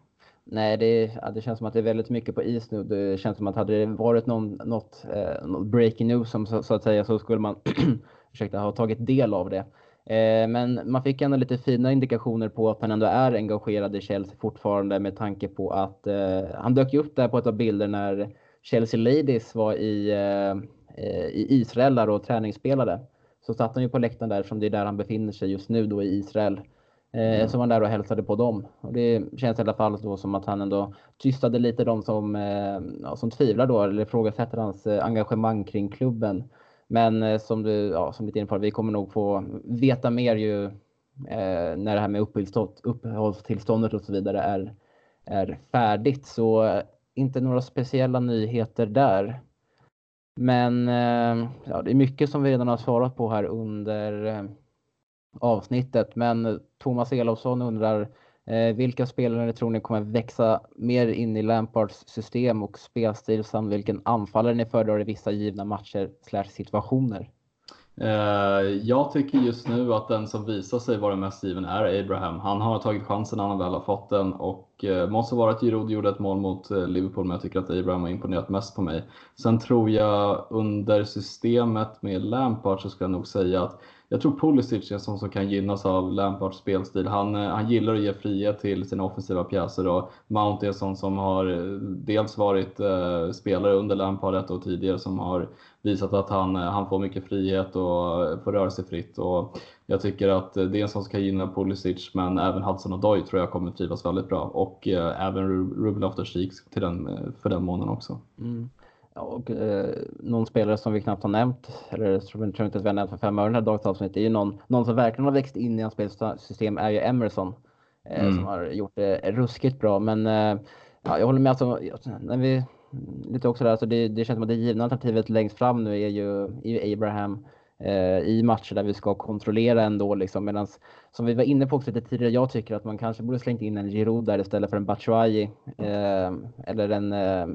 Nej, det, det känns som att det är väldigt mycket på is nu. Det känns som att hade det varit någon, något, eh, något breaking news som, så, så, att säga så skulle man ursäkta, ha tagit del av det. Eh, men man fick ändå lite fina indikationer på att han ändå är engagerad i Chelsea fortfarande med tanke på att eh, han dök upp där på ett av bilder när Chelsea Ladies var i, eh, i Israel där och träningsspelade. Så satt han ju på läktaren där som det är där han befinner sig just nu då i Israel. Mm. Så var han där och hälsade på dem. Och det känns i alla fall då som att han ändå tystade lite de som, som tvivlar då eller ifrågasätter hans engagemang kring klubben. Men eh, som du, ja, som lite inne på, vi kommer nog få veta mer ju eh, när det här med uppehållstillståndet och så vidare är, är färdigt. Så eh, inte några speciella nyheter där. Men eh, ja, det är mycket som vi redan har svarat på här under eh, avsnittet. Men eh, Thomas Elofsson undrar Eh, Eh, vilka spelare tror ni kommer växa mer in i Lampards system och spelstil samt vilken anfallare ni föredrar i vissa givna matcher slash situationer? Eh, jag tycker just nu att den som visar sig vara mest given är Abraham. Han har tagit chansen när han väl har fått den och eh, måste vara att Giroud gjorde ett mål mot eh, Liverpool men jag tycker att Abraham har imponerat mest på mig. Sen tror jag under systemet med Lampard så ska jag nog säga att jag tror Pulisic är en sån som kan gynnas av Lampards spelstil. Han, eh, han gillar att ge frihet till sina offensiva pjäser och Mount är en sån som har eh, dels varit eh, spelare under Lampard ett år tidigare som har visat att han, eh, han får mycket frihet och får röra sig fritt. Och jag tycker att det är en sån som kan gynna Pulisic men även Hudson och Doy tror jag kommer trivas väldigt bra och eh, även Ruben Loftus-Cheek till den, för den månaden också. Mm. Och, eh, någon spelare som vi knappt har nämnt, eller tror inte att vi har nämnt för fem öre i det här dagens avsnitt, är ju någon, någon som verkligen har växt in i hans spelsystem är ju Emerson. Eh, mm. Som har gjort det ruskigt bra. Men eh, ja, jag håller med. Alltså, när vi, lite också där, alltså det, det känns som att det givna alternativet längst fram nu är ju, är ju Abraham Eh, i matcher där vi ska kontrollera ändå. Liksom, Medan, som vi var inne på också lite tidigare, jag tycker att man kanske borde slängt in en Giroud där istället för en Batshuayi. Eh, eller en, eh,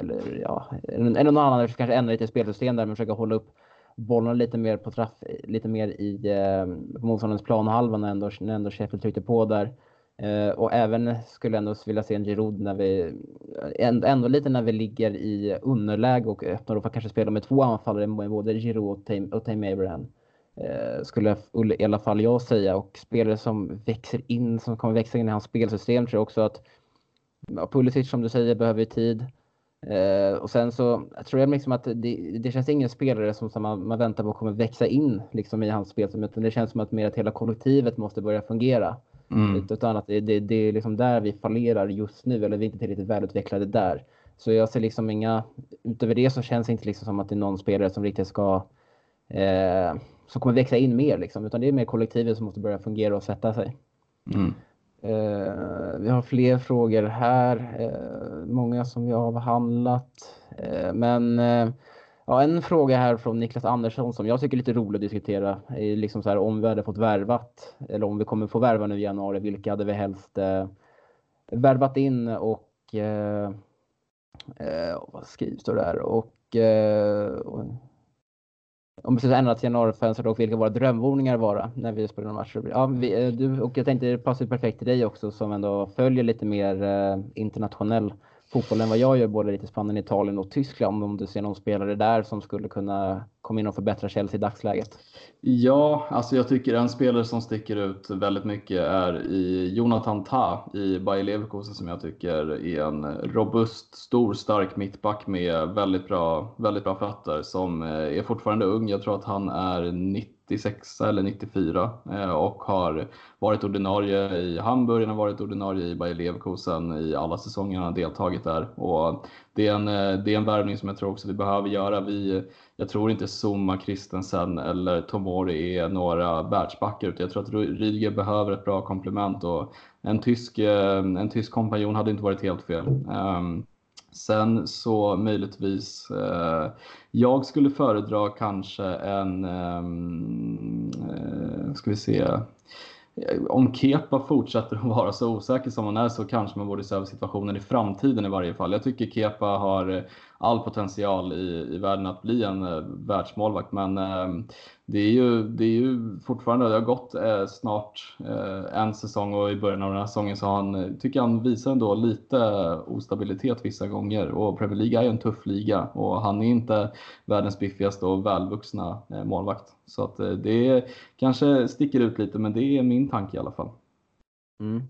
eller, ja, eller någon annan, kanske ändra lite spelsystem där, men försöka hålla upp bollarna lite mer på traff, lite mer i eh, motståndarens planhalva när ändå, när ändå Sheffield tryckte på där. Eh, och även skulle jag ändå vilja se en Giroud när vi, ändå lite när vi ligger i underläge och öppnar upp för att kanske spela med två anfallare med både Giroud och Tame, Abraham. Eh, skulle i alla fall jag säga och spelare som växer in, som kommer växa in i hans spelsystem tror jag också att ja, Pulisic som du säger behöver tid. Uh, och sen så jag tror jag liksom att det, det känns ingen spelare som, som man, man, väntar på kommer växa in liksom i hans spel. Utan det känns som att mer att hela kollektivet måste börja fungera. Mm. Utan att det, det, det, är liksom där vi fallerar just nu, eller vi är inte tillräckligt välutvecklade där. Så jag ser liksom inga, utöver det så känns det inte liksom som att det är någon spelare som riktigt ska, eh, som kommer växa in mer liksom, utan det är mer kollektivet som måste börja fungera och sätta sig. Mm. Eh, vi har fler frågor här, eh, många som vi har avhandlat, eh, men eh, Ja, en fråga här från Niklas Andersson som jag tycker är lite rolig att diskutera. Är liksom så här, om vi hade fått värvat, eller om vi kommer få värva nu i januari, vilka hade vi helst eh, värvat in och eh, eh vad skrivs det där? Och, eh, om vi skulle ändra till januarifönstret och vilka våra drömvåningar vara när vi spelar matcher. Ja, vi, eh, du, och jag tänkte det passar perfekt till dig också som ändå följer lite mer eh, internationell fotboll än vad jag gör, både lite Spanien, Italien och Tyskland. Om du ser någon spelare där som skulle kunna komma in och förbättra Chelsea i dagsläget? Ja, alltså jag tycker en spelare som sticker ut väldigt mycket är i Jonathan Ta i Bayer Leverkusen som jag tycker är en robust, stor, stark mittback med väldigt bra, väldigt bra fötter som eh, är fortfarande ung. Jag tror att han är 90 96 eller 94 eh, och har varit ordinarie i Hamburg, har varit ordinarie i Bayer Leverkusen i alla säsonger han har deltagit där. Och det, är en, eh, det är en värvning som jag tror också vi behöver göra. Vi, jag tror inte Zuma, Christensen eller Tomori är några världsbackar utan jag tror att Rydiger behöver ett bra komplement och en tysk, eh, en tysk kompanjon hade inte varit helt fel. Um, Sen så möjligtvis, eh, jag skulle föredra kanske en, ehm, eh, ska vi se, om Kepa fortsätter att vara så osäker som han är så kanske man borde se över situationen i framtiden i varje fall. Jag tycker Kepa har all potential i, i världen att bli en eh, världsmålvakt men eh, det är ju, det är ju fortfarande, det har gått eh, snart eh, en säsong och i början av den här säsongen så har han, eh, tycker han visar ändå lite eh, ostabilitet vissa gånger och Premier League är ju en tuff liga och han är inte världens biffigaste och välvuxna eh, målvakt. Så att eh, det kanske sticker ut lite men det är min tanke i alla fall. Mm.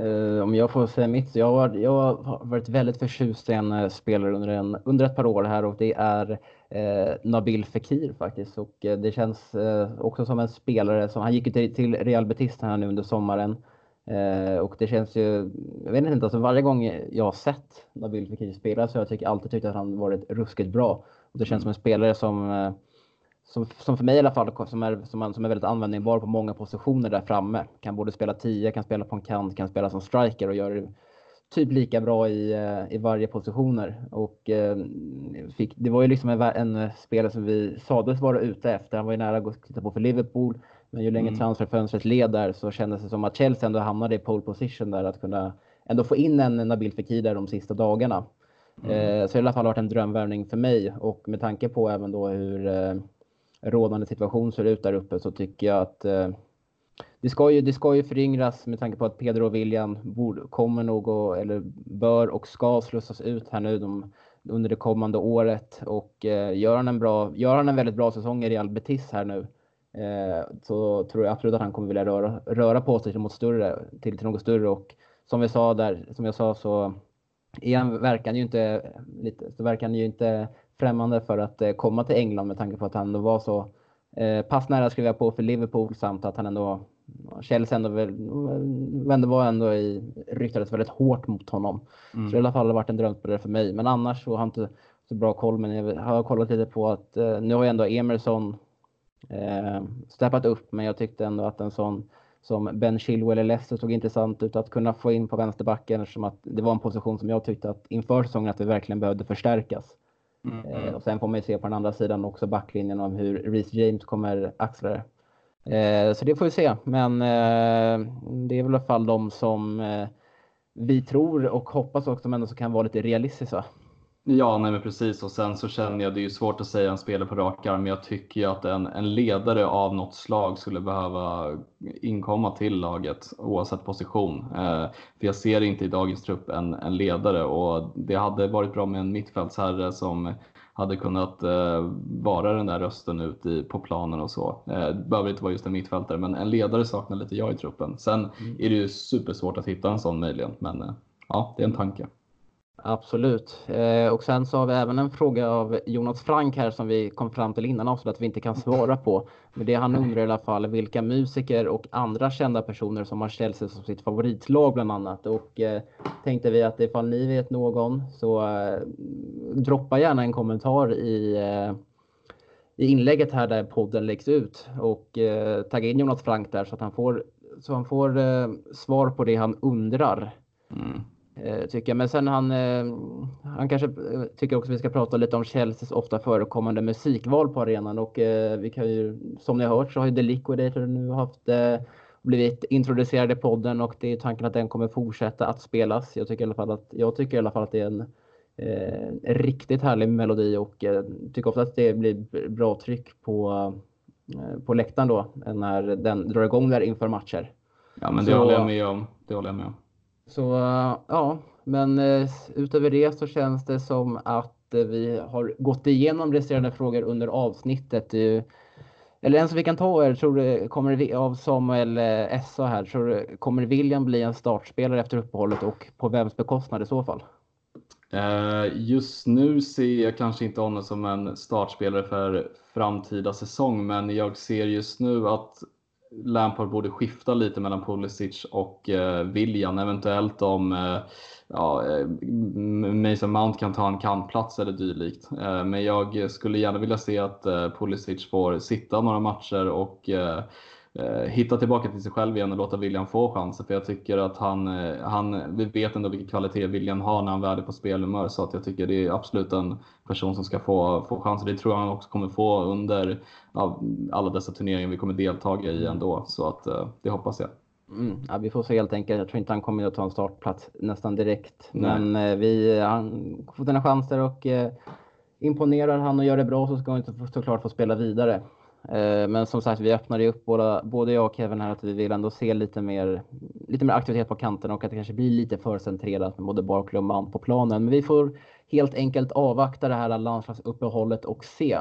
Uh, om jag får säga mitt, jag har, jag har varit väldigt förtjust i en spelare under, en, under ett par år här och det är eh, Nabil Fekir faktiskt. Och eh, det känns eh, också som en spelare som, han gick ju till, till Real Betis här nu under sommaren. Eh, och det känns ju, jag vet inte, alltså varje gång jag har sett Nabil Fekir spela så har jag alltid tyckt att han varit ruskigt bra. Och det känns som en spelare som, eh, som, som för mig i alla fall, som är, som, som är väldigt användningsbar på många positioner där framme. Kan både spela 10, kan spela på en kant, kan spela som striker och gör typ lika bra i, eh, i varje positioner. Och eh, fick, det var ju liksom en, en spelare som vi sades vara ute efter. Han var ju nära att titta på för Liverpool. Men ju längre mm. transferfönstret led där så kändes det som att Chelsea ändå hamnade i pole position där att kunna ändå få in en Nabil Fekir där de sista dagarna. Mm. Eh, så det har i alla fall varit en drömvärvning för mig och med tanke på även då hur eh, rådande situation ser ut där uppe så tycker jag att eh, det ska ju, det ska ju föryngras med tanke på att Pedro och William borde, kommer nog och, eller bör och ska slussas ut här nu de, under det kommande året. Och eh, gör han en bra, gör han en väldigt bra säsong i Real Betis här nu eh, så tror jag absolut att han kommer vilja röra, röra på sig mot större, till, till något större. Och som vi sa där, som jag sa så igen verkar han ju inte, lite, så verkar han ju inte främmande för att eh, komma till England med tanke på att han då var så eh, pass nära skrev jag på för Liverpool samt att han ändå Chelsea ändå väl, var ändå i, ryktades väldigt hårt mot honom. Mm. Så det i alla fall varit en drömspelare för mig. Men annars så har jag inte så bra koll. Men jag har kollat lite på att eh, nu har ju ändå Emerson eh, steppat upp. Men jag tyckte ändå att en sån som Ben Chilwell i Leicester såg intressant ut att kunna få in på vänsterbacken eftersom att det var en position som jag tyckte att inför säsongen att vi verkligen behövde förstärkas. Mm. Eh, och sen får man ju se på den andra sidan också backlinjen om hur Reece James kommer axla det. Eh, så det får vi se. Men eh, det är väl i alla fall de som vi tror och hoppas också men ändå kan vara lite realistiska. Ja, nej men precis. Och sen så känner jag, det är ju svårt att säga en spelare på rak arm, men jag tycker ju att en, en ledare av något slag skulle behöva inkomma till laget oavsett position. Eh, för jag ser inte i dagens trupp en, en ledare och det hade varit bra med en mittfältsherre som hade kunnat eh, vara den där rösten ut i, på planen och så. Eh, det behöver inte vara just en mittfältare, men en ledare saknar lite jag i truppen. Sen mm. är det ju supersvårt att hitta en sån möjligen, men eh, ja, det är en tanke. Absolut. Eh, och sen så har vi även en fråga av Jonas Frank här som vi kom fram till innan också att vi inte kan svara på. Men det han undrar i alla fall vilka musiker och andra kända personer som har Chelsea som sitt favoritlag bland annat. Och eh, tänkte vi att ifall ni vet någon så eh, droppa gärna en kommentar i eh, i inlägget här där podden läggs ut och eh, tagga in Jonas Frank där så att han får, så han får eh, svar på det han undrar. Mm. Eh, tycker jag. Men sen han, eh, han kanske eh, tycker också vi ska prata lite om Chelseas ofta förekommande musikval på arenan och vi kan ju, som ni har hört så har ju The Liquidator nu haft blivit introducerad i podden och det är tanken att den kommer fortsätta att spelas. Jag tycker i alla fall att, jag tycker i alla fall att det är en eh, riktigt härlig melodi och eh, tycker ofta att det blir bra tryck på, eh, på läktaren då när den drar igång där inför matcher. Ja, men det så, håller jag med om. Det håller jag med om. Så eh, ja, men eh, utöver det så känns det som att eh, vi har gått igenom resterande frågor under avsnittet. eller en som vi kan ta är, tror du, kommer av Samuel Essa här, tror du, kommer William bli en startspelare efter uppehållet och på vems bekostnad i så fall? Just nu ser jag kanske inte honom som en startspelare för framtida säsong, men jag ser just nu att Lampard borde skifta lite mellan Pulisic och eh, William, eventuellt om eh, ja, eh, Mason Mount kan ta en kantplats eller dylikt. Eh, men jag skulle gärna vilja se att eh, Pulisic får sitta några matcher och eh, hitta tillbaka till sig själv igen och låta William få chansen. För jag tycker att han, eh, han vi vet ändå vilken kvalitet William har när han är på spelhumör. Så att jag tycker det är absolut en person som ska få, få chansen. Det tror jag han också kommer få under alla dessa turneringar vi kommer delta i ändå. Så att eh, det hoppas jag. Mm, ja, vi får se helt enkelt. Jag tror inte han kommer att ta en startplats nästan direkt. Nej. Men eh, vi, han får sina chanser och eh, imponerar han och gör det bra så ska han såklart få spela vidare. Eh, men som sagt, vi öppnade upp båda, både jag och Kevin här att vi vill ändå se lite mer, lite mer aktivitet på kanten och att det kanske blir lite för centrerat med både Barkley och Mount på planen. Men vi får helt enkelt avvakta det här landslagsuppehållet och se.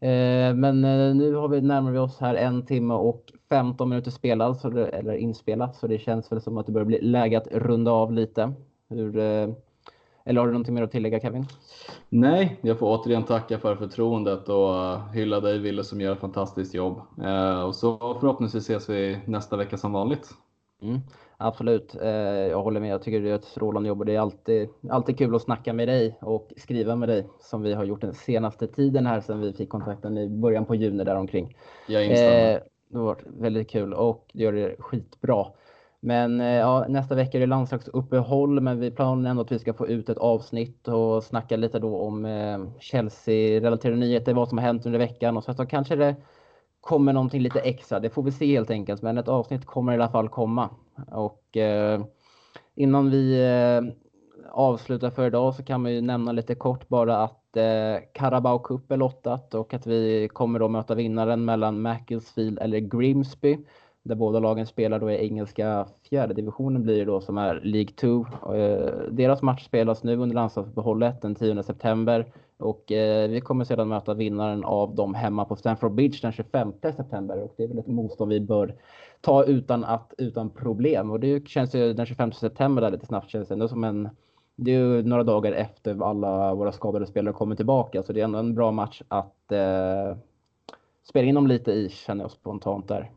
Eh, men eh, nu har vi, närmar vi oss här en timme och 15 minuter spelad, eller inspelat, så det känns väl som att det börjar bli läge att runda av lite. Hur, eller har du någonting mer att tillägga Kevin? Nej, jag får återigen tacka för förtroendet och hylla dig Ville som gör ett fantastiskt jobb. Uh, och så förhoppningsvis ses vi nästa vecka som vanligt. Mm, absolut, uh, jag håller med. Jag tycker du gör ett strålande jobb och det är alltid, alltid kul att snacka med dig och skriva med dig som vi har gjort den senaste tiden här sedan vi fick kontakten i början på juni däromkring. Jag instämmer. det har varit väldigt kul och du gör det skitbra. Men eh, ja, nästa vecka är det landslagsuppehåll, men vi planerar ändå att vi ska få ut ett avsnitt och snacka lite då om eh, Chelsea-relaterade nyheter, vad som har hänt under veckan och så att kanske det kommer någonting lite extra. Det får vi se helt enkelt, men ett avsnitt kommer i alla fall komma. Och eh, innan vi eh, avslutar för idag så kan man ju nämna lite kort bara att eh, Carabao Cup är lottat och att vi kommer då möta vinnaren mellan Macclesfield eller Grimsby där båda lagen spelar då i engelska fjärde divisionen blir det då som är League 2. Eh, deras match spelas nu under landslagsuppehållet den 10 september och eh, vi kommer sedan möta vinnaren av dem hemma på Stamford Bridge den 25 september och det är väl ett motstånd vi bör ta utan att utan problem och det känns ju den 25 september där lite snabbt känns det ändå som en det är ju några dagar efter alla våra skadade spelare kommer tillbaka så det är ändå en bra match att eh, spela in dem lite i känner jag spontant där.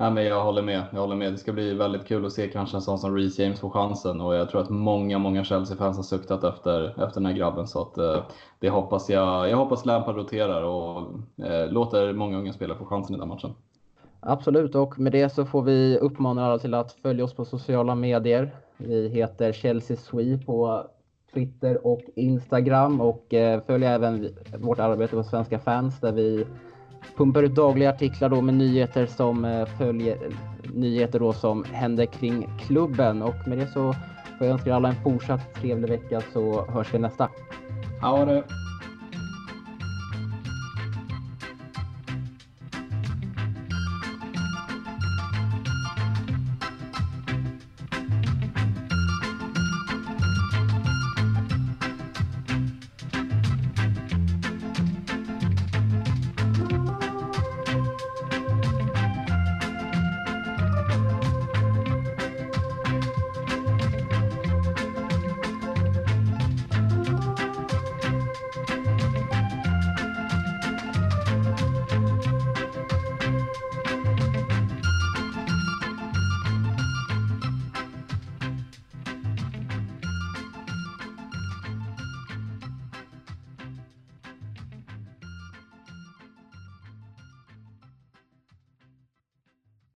Ja, men jag håller med. Jag håller med. Det ska bli väldigt kul att se kanske en sån som Reece James få chansen och jag tror att många, många Chelsea-fans har suktat efter, efter den här grabben så att eh, det hoppas jag. Jag hoppas Lampard roterar och eh, låter många unga spelare få chansen i den matchen. Absolut och med det så får vi uppmana alla till att följa oss på sociala medier. Vi heter Chelsea Swe på Twitter och Instagram och eh, följ även vårt arbete på Svenska fans där vi pumpar ut dagliga artiklar då med nyheter som eh, följer nyheter då som händer kring klubben och med det så får jag önska alla en fortsatt trevlig vecka så hörs vi nästa. Ha det!